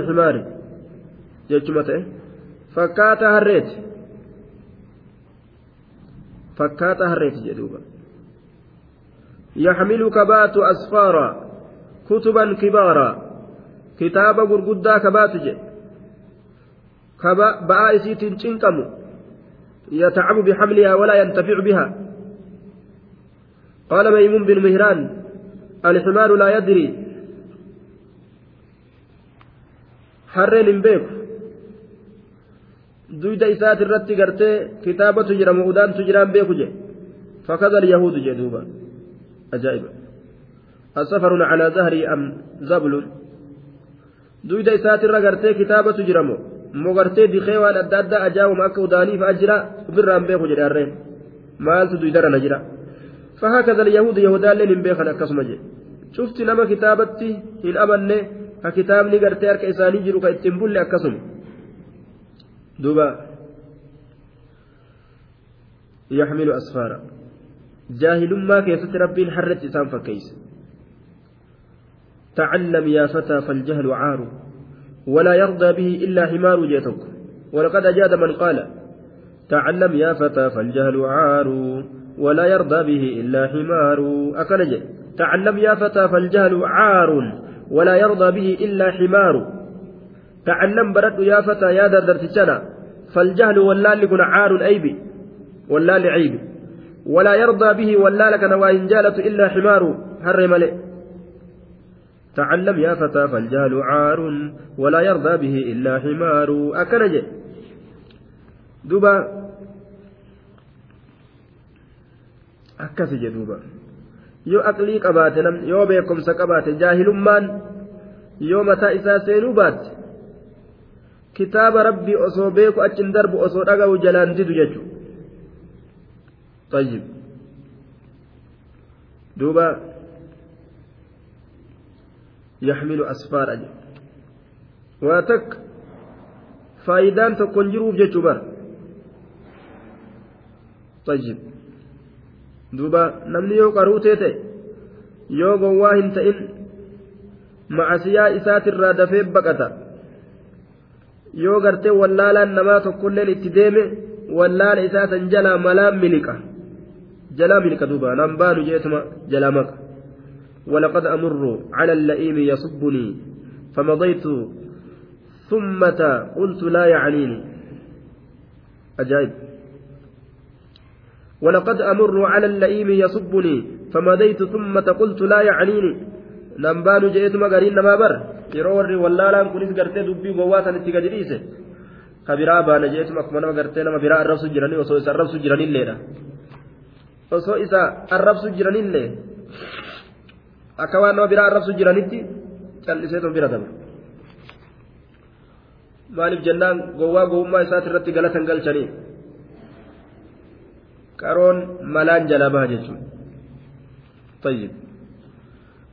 الحمار جتشمته فكات هريت fakkaata harreeti jedhuuba yaxmilu kabaatu asfaara kutuban kibaara kitaaba gurguddaa kabaatu jedhe ba'aa isiitiin cinqamu يتعب بحملها ولا ينتفع بها قال ميمون بن مهران الحمار لا يدري حرين بيك duyda isaati irratti gartee kitaabatu jira mu'udaantu jiraan beeku je فكذا اليهود جدوبا أجائب أسفر على زهري أم زبل دويدا إسات الرقرتي كتابة جرمو مغرتي دي خيوان أدى أدى أجاوم أكا وداني فأجرا برام بيخو جرارين مالت دويدر نجرا فهكذا اليهود يهودا لين بيخن أكسم جي شفت نما كتابتي إن أمني ككتابني قرتي أرك إساني جرو كإتنبول أكسم دوبا يحمل أسفارا جاهل ما كيست ربين حرت إسان فكيس. تعلم يا فتى فالجهل عار. ولا يرضى به إلا حمار جيتك. ولقد أجاد من قال تعلم يا فتى فالجهل عار. ولا يرضى به إلا حمار. أكنج تعلم يا فتى فالجهل عار. ولا يرضى به إلا حمار. تعلم برد يا فتى يا دردرتشنا فالجهل واللال كن عار أيبي واللال عيب ولا يرضى به واللال كان وإن جالت إلا حمار هر ملئ تعلم يا فتى فالجهل عار ولا يرضى به إلا حمار أكنج دوبا أكس دوبا yoo aqlii qabaate yoo beekumsa qabaate jaahilummaan yoo mataa isaa seenuu kitaaba rabbii osoo beeku achin darbu osoo dhaga'u jalaan duuba yaxmilu asfaara waa takka faayidaan tokkon jiruuf jechuu bara طيب duuba namni yoo qaruutee ta'e yoo gowwaa hin ta'in macasiyaa isaatirraa dafee baqata yoo gartee wallaalaan namaa tokkolleen itti deeme wallaala isaa san jalaa malaan miliqa jalaa miliqa duuba nan baanu jeetuma jalaa maqa ولقد أمر على اللئيم يصبني فمضيت ثم قلت لا يعنيني أجائب ولقد أمر على اللئيم يصبني فمضيت ثم قلت لا يعنيني نمبان جئت مغارين نما بر yeroo warri wallaalaan kunis gartee dubbii gowwaa sanitti gadi dhiise ka biraa baana jeetuma akkuma nama gartee nama biraa arrabsu jiranii osoo isa arrabsu jiranilleedha osoo isa arrabsu jiranillee akka waan nama biraa arrabsu jiranitti calliseetu bira daba. Maaliif jennaan gowwaa gowwummaa isaati irratti galatan galchanii? Qaroon malaan jalaa jalamaa jechuudha.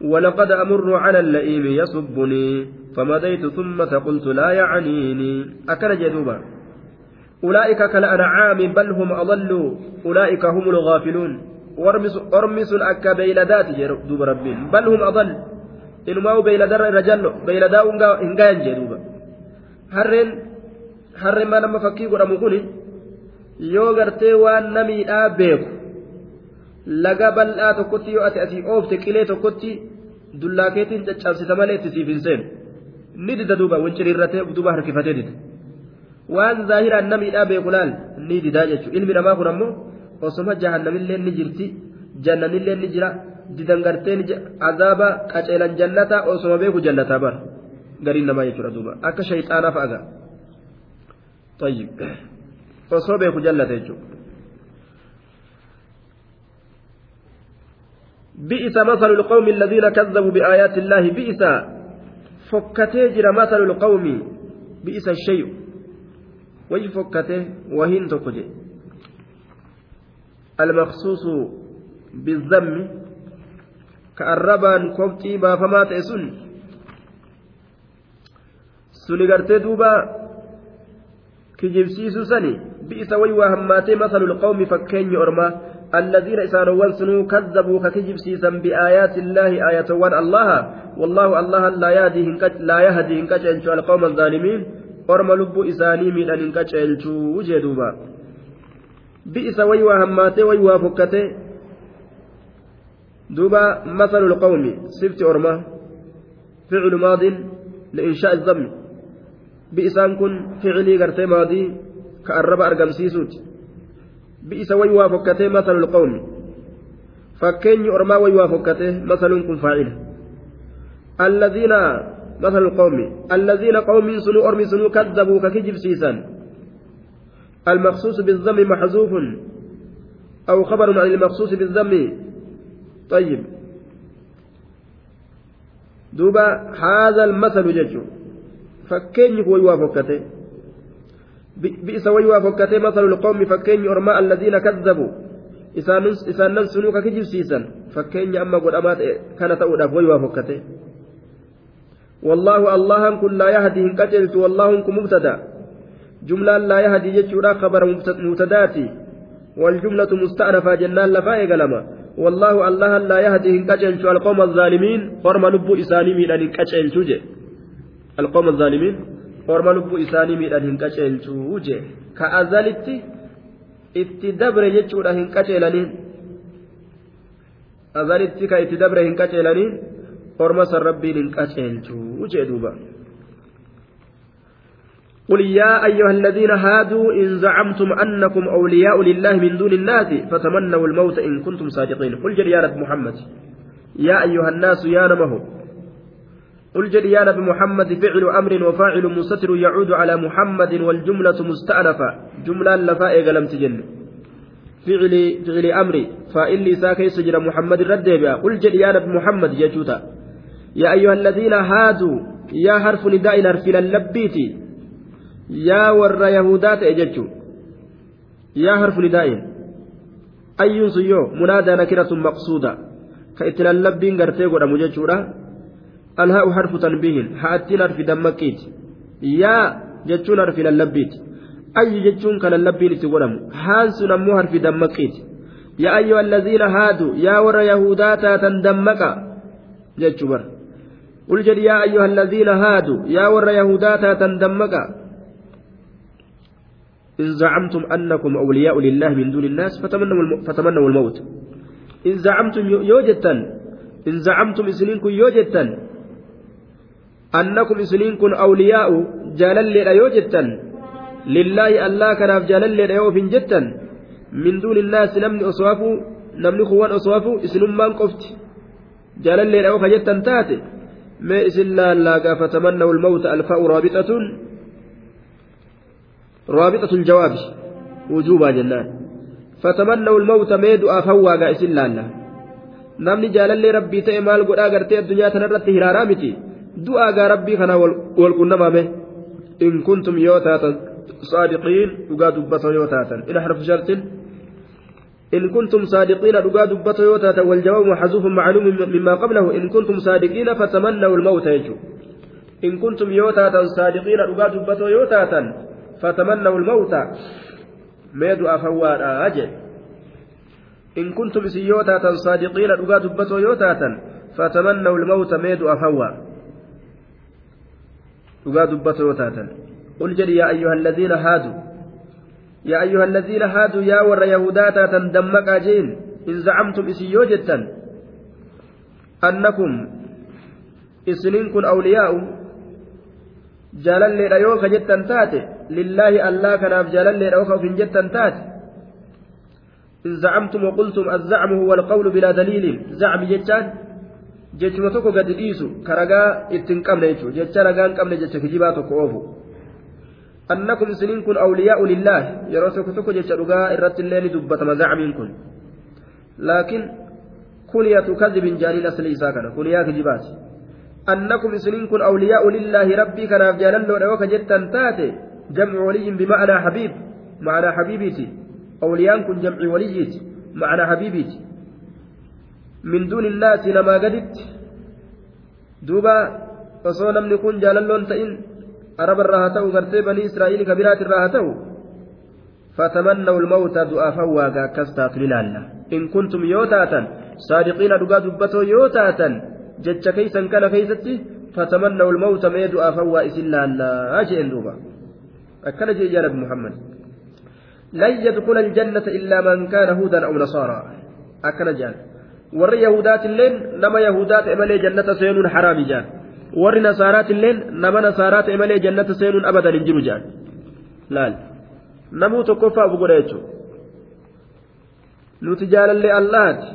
ولقد أمر على اللئيم يصبني فمضيت ثم قلت لا يعنيني. أكل جدوبا. أولئك كالأنعام بل هم أضل أولئك هم الغافلون. أرمس الأكا بيلدات دوب ربين بل هم أضل. إنما بيلدر رجل بيلدا إنغان جدوبا. هرين هرين ما لما فكي قرأمو yoo gartee waan namiidhaa beeku laga bal'aa tokkotti yoo ati asii oofte dullaakeetiin caccabsita malee itti siif hin seenu. Ni dida duuba wanciriirratee duuba harkifatee dida waan zaahiraan namiidhaa beeku laal ni didaa jechuudha. Ilmi namaa kun ammoo osoma jahannamillee ni jirti jannanillee ni jira didan gartee azaaba qaceelan jannata osoma beeku jannataa bara. Gariin namaa jechuudha duuba. Akka shayxaanaaf aga. osoo beeku jallate jechuudha بئس مثل القوم الذين كذبوا بآيات الله بئس فكته جرى مثل القوم بئس الشيء. وي فكته وهين تقجي المخصوص بالذم كأربان كوبتي ما فما تأسن سنغرتي دوبا kijibsiisu sani bi'isa waywaa hammaatee masalu lqawmi fakkeenyi orma الذين إسانوان سنو كذبوا ككجبسيسا بآيات الله آية وان الله. والله الله لا يهدي هنكج لا يهدي هنكج القوم الظالمين. أرم لب إساني من أن هنكج وجدوبا بئس ويوا هماتي ويوا فكتي. دوبا مثل القوم. سفت أرمه فعل ماض لإنشاء الضم bi'isaan kun ficilii gartee maadii ka arraba argamsiisuuti bi'isa way waa fokkatee masalul qawmi fakkeenyi ormaa way waa fokkatee masaluun kun faacila الذين مثل القوم. الذين قوم سنو أرمي سنو كذبوا ككجب سيسان. المخصوص بالذم محذوف. أو خبر عن المخصوص بالذم. طيب. دوبا هذا المثل ججو. fakkeenyi kun waa wayi waa fokkatee masalul qawmi fakkeenyi ormaa alladiina kadzabu isaanan sunuu ka kijibsiisan fakkeenya amma godhamaa ta'e kana ta'uudhaaf wayi waa fokkate والله الله كن لا يهدي إن قتلت والله كن مبتدا جملة لا يهدي يجورا خبر مبتداتي والجملة مستأنفة جنان لفاء قلما والله الله لا يهدي إن قتلت القوم الظالمين فرم لب إساني من قتلت القوم الظالمين orma lubbuu isaanii miidhan hin qaceelchuu jee ka azalitti itti dabre jechuudha hin qaceelaniin azalitti ka itti dabre hin qaceelaniin orma san rabbiin hin qaceelchuu jee duuba قل يا أيها الذين هادوا إن زعمتم أنكم أولياء لله من دون الناس فتمنوا الموت إن كنتم صادقين قل يا محمد يا أيها الناس يا نمه قل جل يا نبي محمد فعل أمر وفاعل مستتر يعود على محمد والجملة مستأنفة. جملة لفاء لم تجن. فعل فعل أمر فإن ساكي سجر محمد رد قل جل يا نبي محمد يجوتا يا أيها الذين هادوا يا حرف نداء نرفل اللبيت. يا ور يهودات أججو. يا حرف نداء. أي سيو منادى نكرة مقصودة. كإتنا اللبين قرتي قد مججورة الهاء حرف تنبيه هاتين حرف دمكيت. يا جتشون حرف للبيت. أي جتشون كان اللبين تقولم هانس نمو حرف دمكيت. يا أيها الذين هادوا يا ور يهوداتا تندمك جتشبر قل جد يا أيها الذين هادوا يا ور يهوداتا تندمك إن زعمتم أنكم أولياء لله من دون الناس فتمنوا, فتمنوا الموت. إن زعمتم يوجتا إن زعمتم إسنينكم يوجتا أنكم إسنينكم أولياء جلل يوجتا لله الله كان جلل يوفن جتا من دون الناس نمني أصوافه نمني خوان أصوافه إسنمان قفت. جلل يوفن جتا تاتي ما إسن لا فتمنوا الموت ألفاء رابطة. رابطة الجواب وجوبا جنان. فتمنوا الموت ميدو أفوا قائس الله namni jaalallee rabbii ta'e maal godhaa gartee addunyaa tanarratti hiraaraa miti du'aa gaa rabbii kana wal qunnamame in kuntum yoo taatan saadiqiin dhugaa dubbatoo yoo taatan. Ila harfu shartin إن كنتم صادقين رقا دبت يوتاتا والجواب محذوف معلوم مما قبله إن كنتم صادقين فتمنوا الموت يجو إن كنتم يوتاتا صادقين رقا دبت يوتاتا فتمنوا الموت ميدو أفوار أجل إن كنتم سيوتاتا صادقين رقا دبتو دبتو يوتاتا قل جل يا أيها الذين هادوا يا أيها الذين هادوا يا ور يهوداتا تندمك أجين إن زعمتم إسيوجتا أنكم إسنينكم أولياء ka jettan taate lillaahi allaa kanaaf jaalalleedha yoo ka ufin jettan taate إن زعمتم وقلتم الزعم هو القول بلا دليل زعم جتان جتشuma tokko gadi dhiisu ka ragaa ittiin qabne jechuudha jecha ragaan qabne jecha kijibaa tokko oofu annakum isiniin kun awliyaa'u lillaahi yeroo tokko tokko jecha dhugaa irratti illee ni dubbatama zacmiin kun laakiin kuniyatu kadibin jaaniin asli isaa kana kuniyaa kijibaati أنكم إسنين كن أولياء لله ربي كان أفجالا لو جتا تاتي جمع ولي بمعنى حبيب معنى حبيبتي أولياء كن جمع وليتي معنى حبيبتي من دون الناس لما قدت دوبا israa'iil kabiraat irraa haa ta'u fatamannaw lmawta du'aafan waagaa akkas taatu ni laalla in kuntum yoo taatan saadiqiina dhugaa dubbatoo yoo taatan jecha keeysan kana keeysatti fatamannaw lmawta mee du'aafan waa isin laallaa jeen duuba akkana jee yaa nabi muhammad lan yadkula aljannata illaa man kaana huudan aw nasaaraa akkana jaan warri yahudaatilleen nama yahudaa ta'e malee jannata seenuun haraami jaan warri nasaaraatilleen nama nasaaraa ta'e malee jannata seenuun abadan hin jiru jaan laal namuu tokkoffaa abu godha jechuudha nuti jaalallee allaati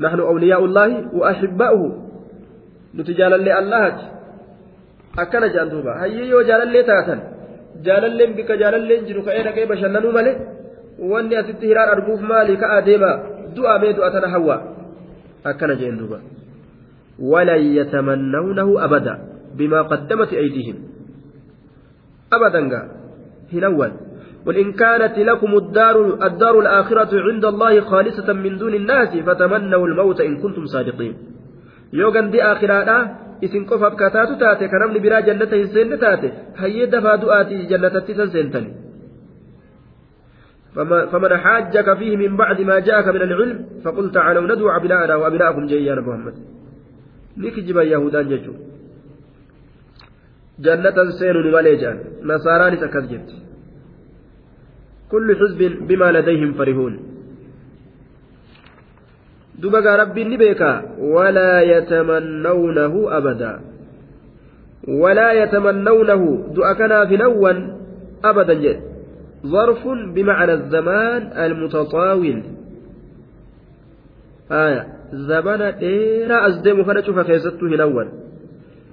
نحن أولياء الله وأحباؤه نتجال اللي الله أكنا جاندوبا هيا يو جال اللي تاتن جال اللي بك جال جنو كأينا كيف شننو مالي واني أتت هرار أرجوف مالي كأديما دعا مي دعا تنهوى أكنا جاندوبا ولن يتمنونه أبدا بما قدمت أيديهم أبدا هنوان وإن كانت لكم الدار الدار الآخرة عند الله خالصة من دون الناس فتمنوا الموت إن كنتم صادقين يوغن دي آخرة qofaaf kataatu taate ka namni biraa jannata hin seenne taate hayyee dafaa du'aatii jannatatti san seentani. فمن حاجك فيه من بعد ما جاءك من العلم فقل تعالوا ندعو أبناءنا وأبناءكم جيا محمد. نكجب يهودان ججو. جنة سين ماليجان نصاراني تكذجت كل حزب بما لديهم فرحون. دبقى ربي نبيكا ولا يتمنونه أبدا. ولا يتمنونه دؤكنا في نوا أبدا جد ظرف بمعنى الزمان المتطاول. آية. زبنا إيرا أزدم فنشوف كيسته نوا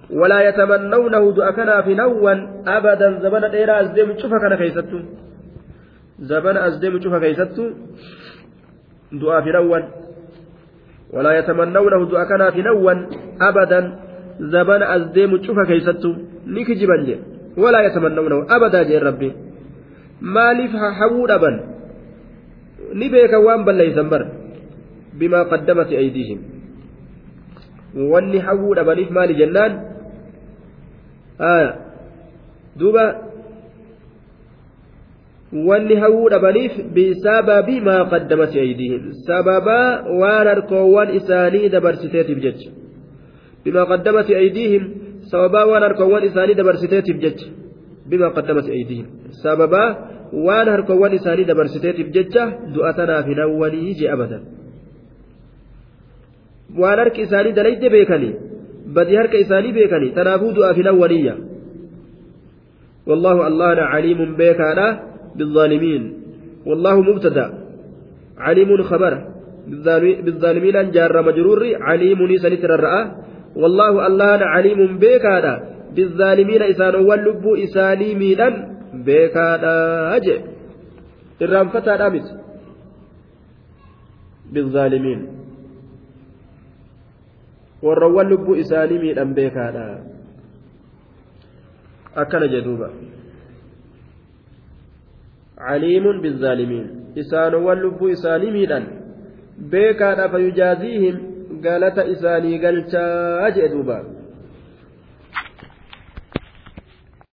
ولا يتمنونه دؤكنا في نوا أبدا زبنا إيرا أزدم شوف كان كيسته زبنا أزدم شوف كيستو. دعاء في نون ولا يتمنونه كان في نون أبدا زبنا أزدم شوف كيستو. نكجبا جي ولا يتمنونه. أبدا جي ربي. Maaliif hawuu dhaban ni beeka waan balleeysan bar bimaa qaddamati aydiihim wanni hawwuu dhabaniif maali jennaan duuba wanni hawwuu dhabaniif bisababi maa qaddamati aydihim sababaa waan harkoowwan isaanii dabarsiteetiif jecha bimaa qaddamati aydihim sababaa waan harkoowwan isaanii dabarsiteetiif jecha qaddamati aydihim sababaa waan harkoowwan isaanii dabarsiteetiif jecha du'a tanaaf hin hawwanii jee abadan waan harki isaanii dalayde beekanii badii harka isaanii beekanii tanaafuu du'aaf hin hawwaniyya والله الله عليم بك بالظالمين والله مبتدا عليم خبر بالظالمين جار مجرور عليم سنتر الرأى والله الله عليم بك بالظالمين إسان واللب إساني ميلا بك أجي الرام فتى بالظالمين warrawwan lubbuu isaanii miidhan beekaadha akkana jedhuuba caliimun bizzaalimiin isaanowwan lubbuu isaanii miidhan beekaadha fayujaaziihim galata isaanii galchaa jedhuuba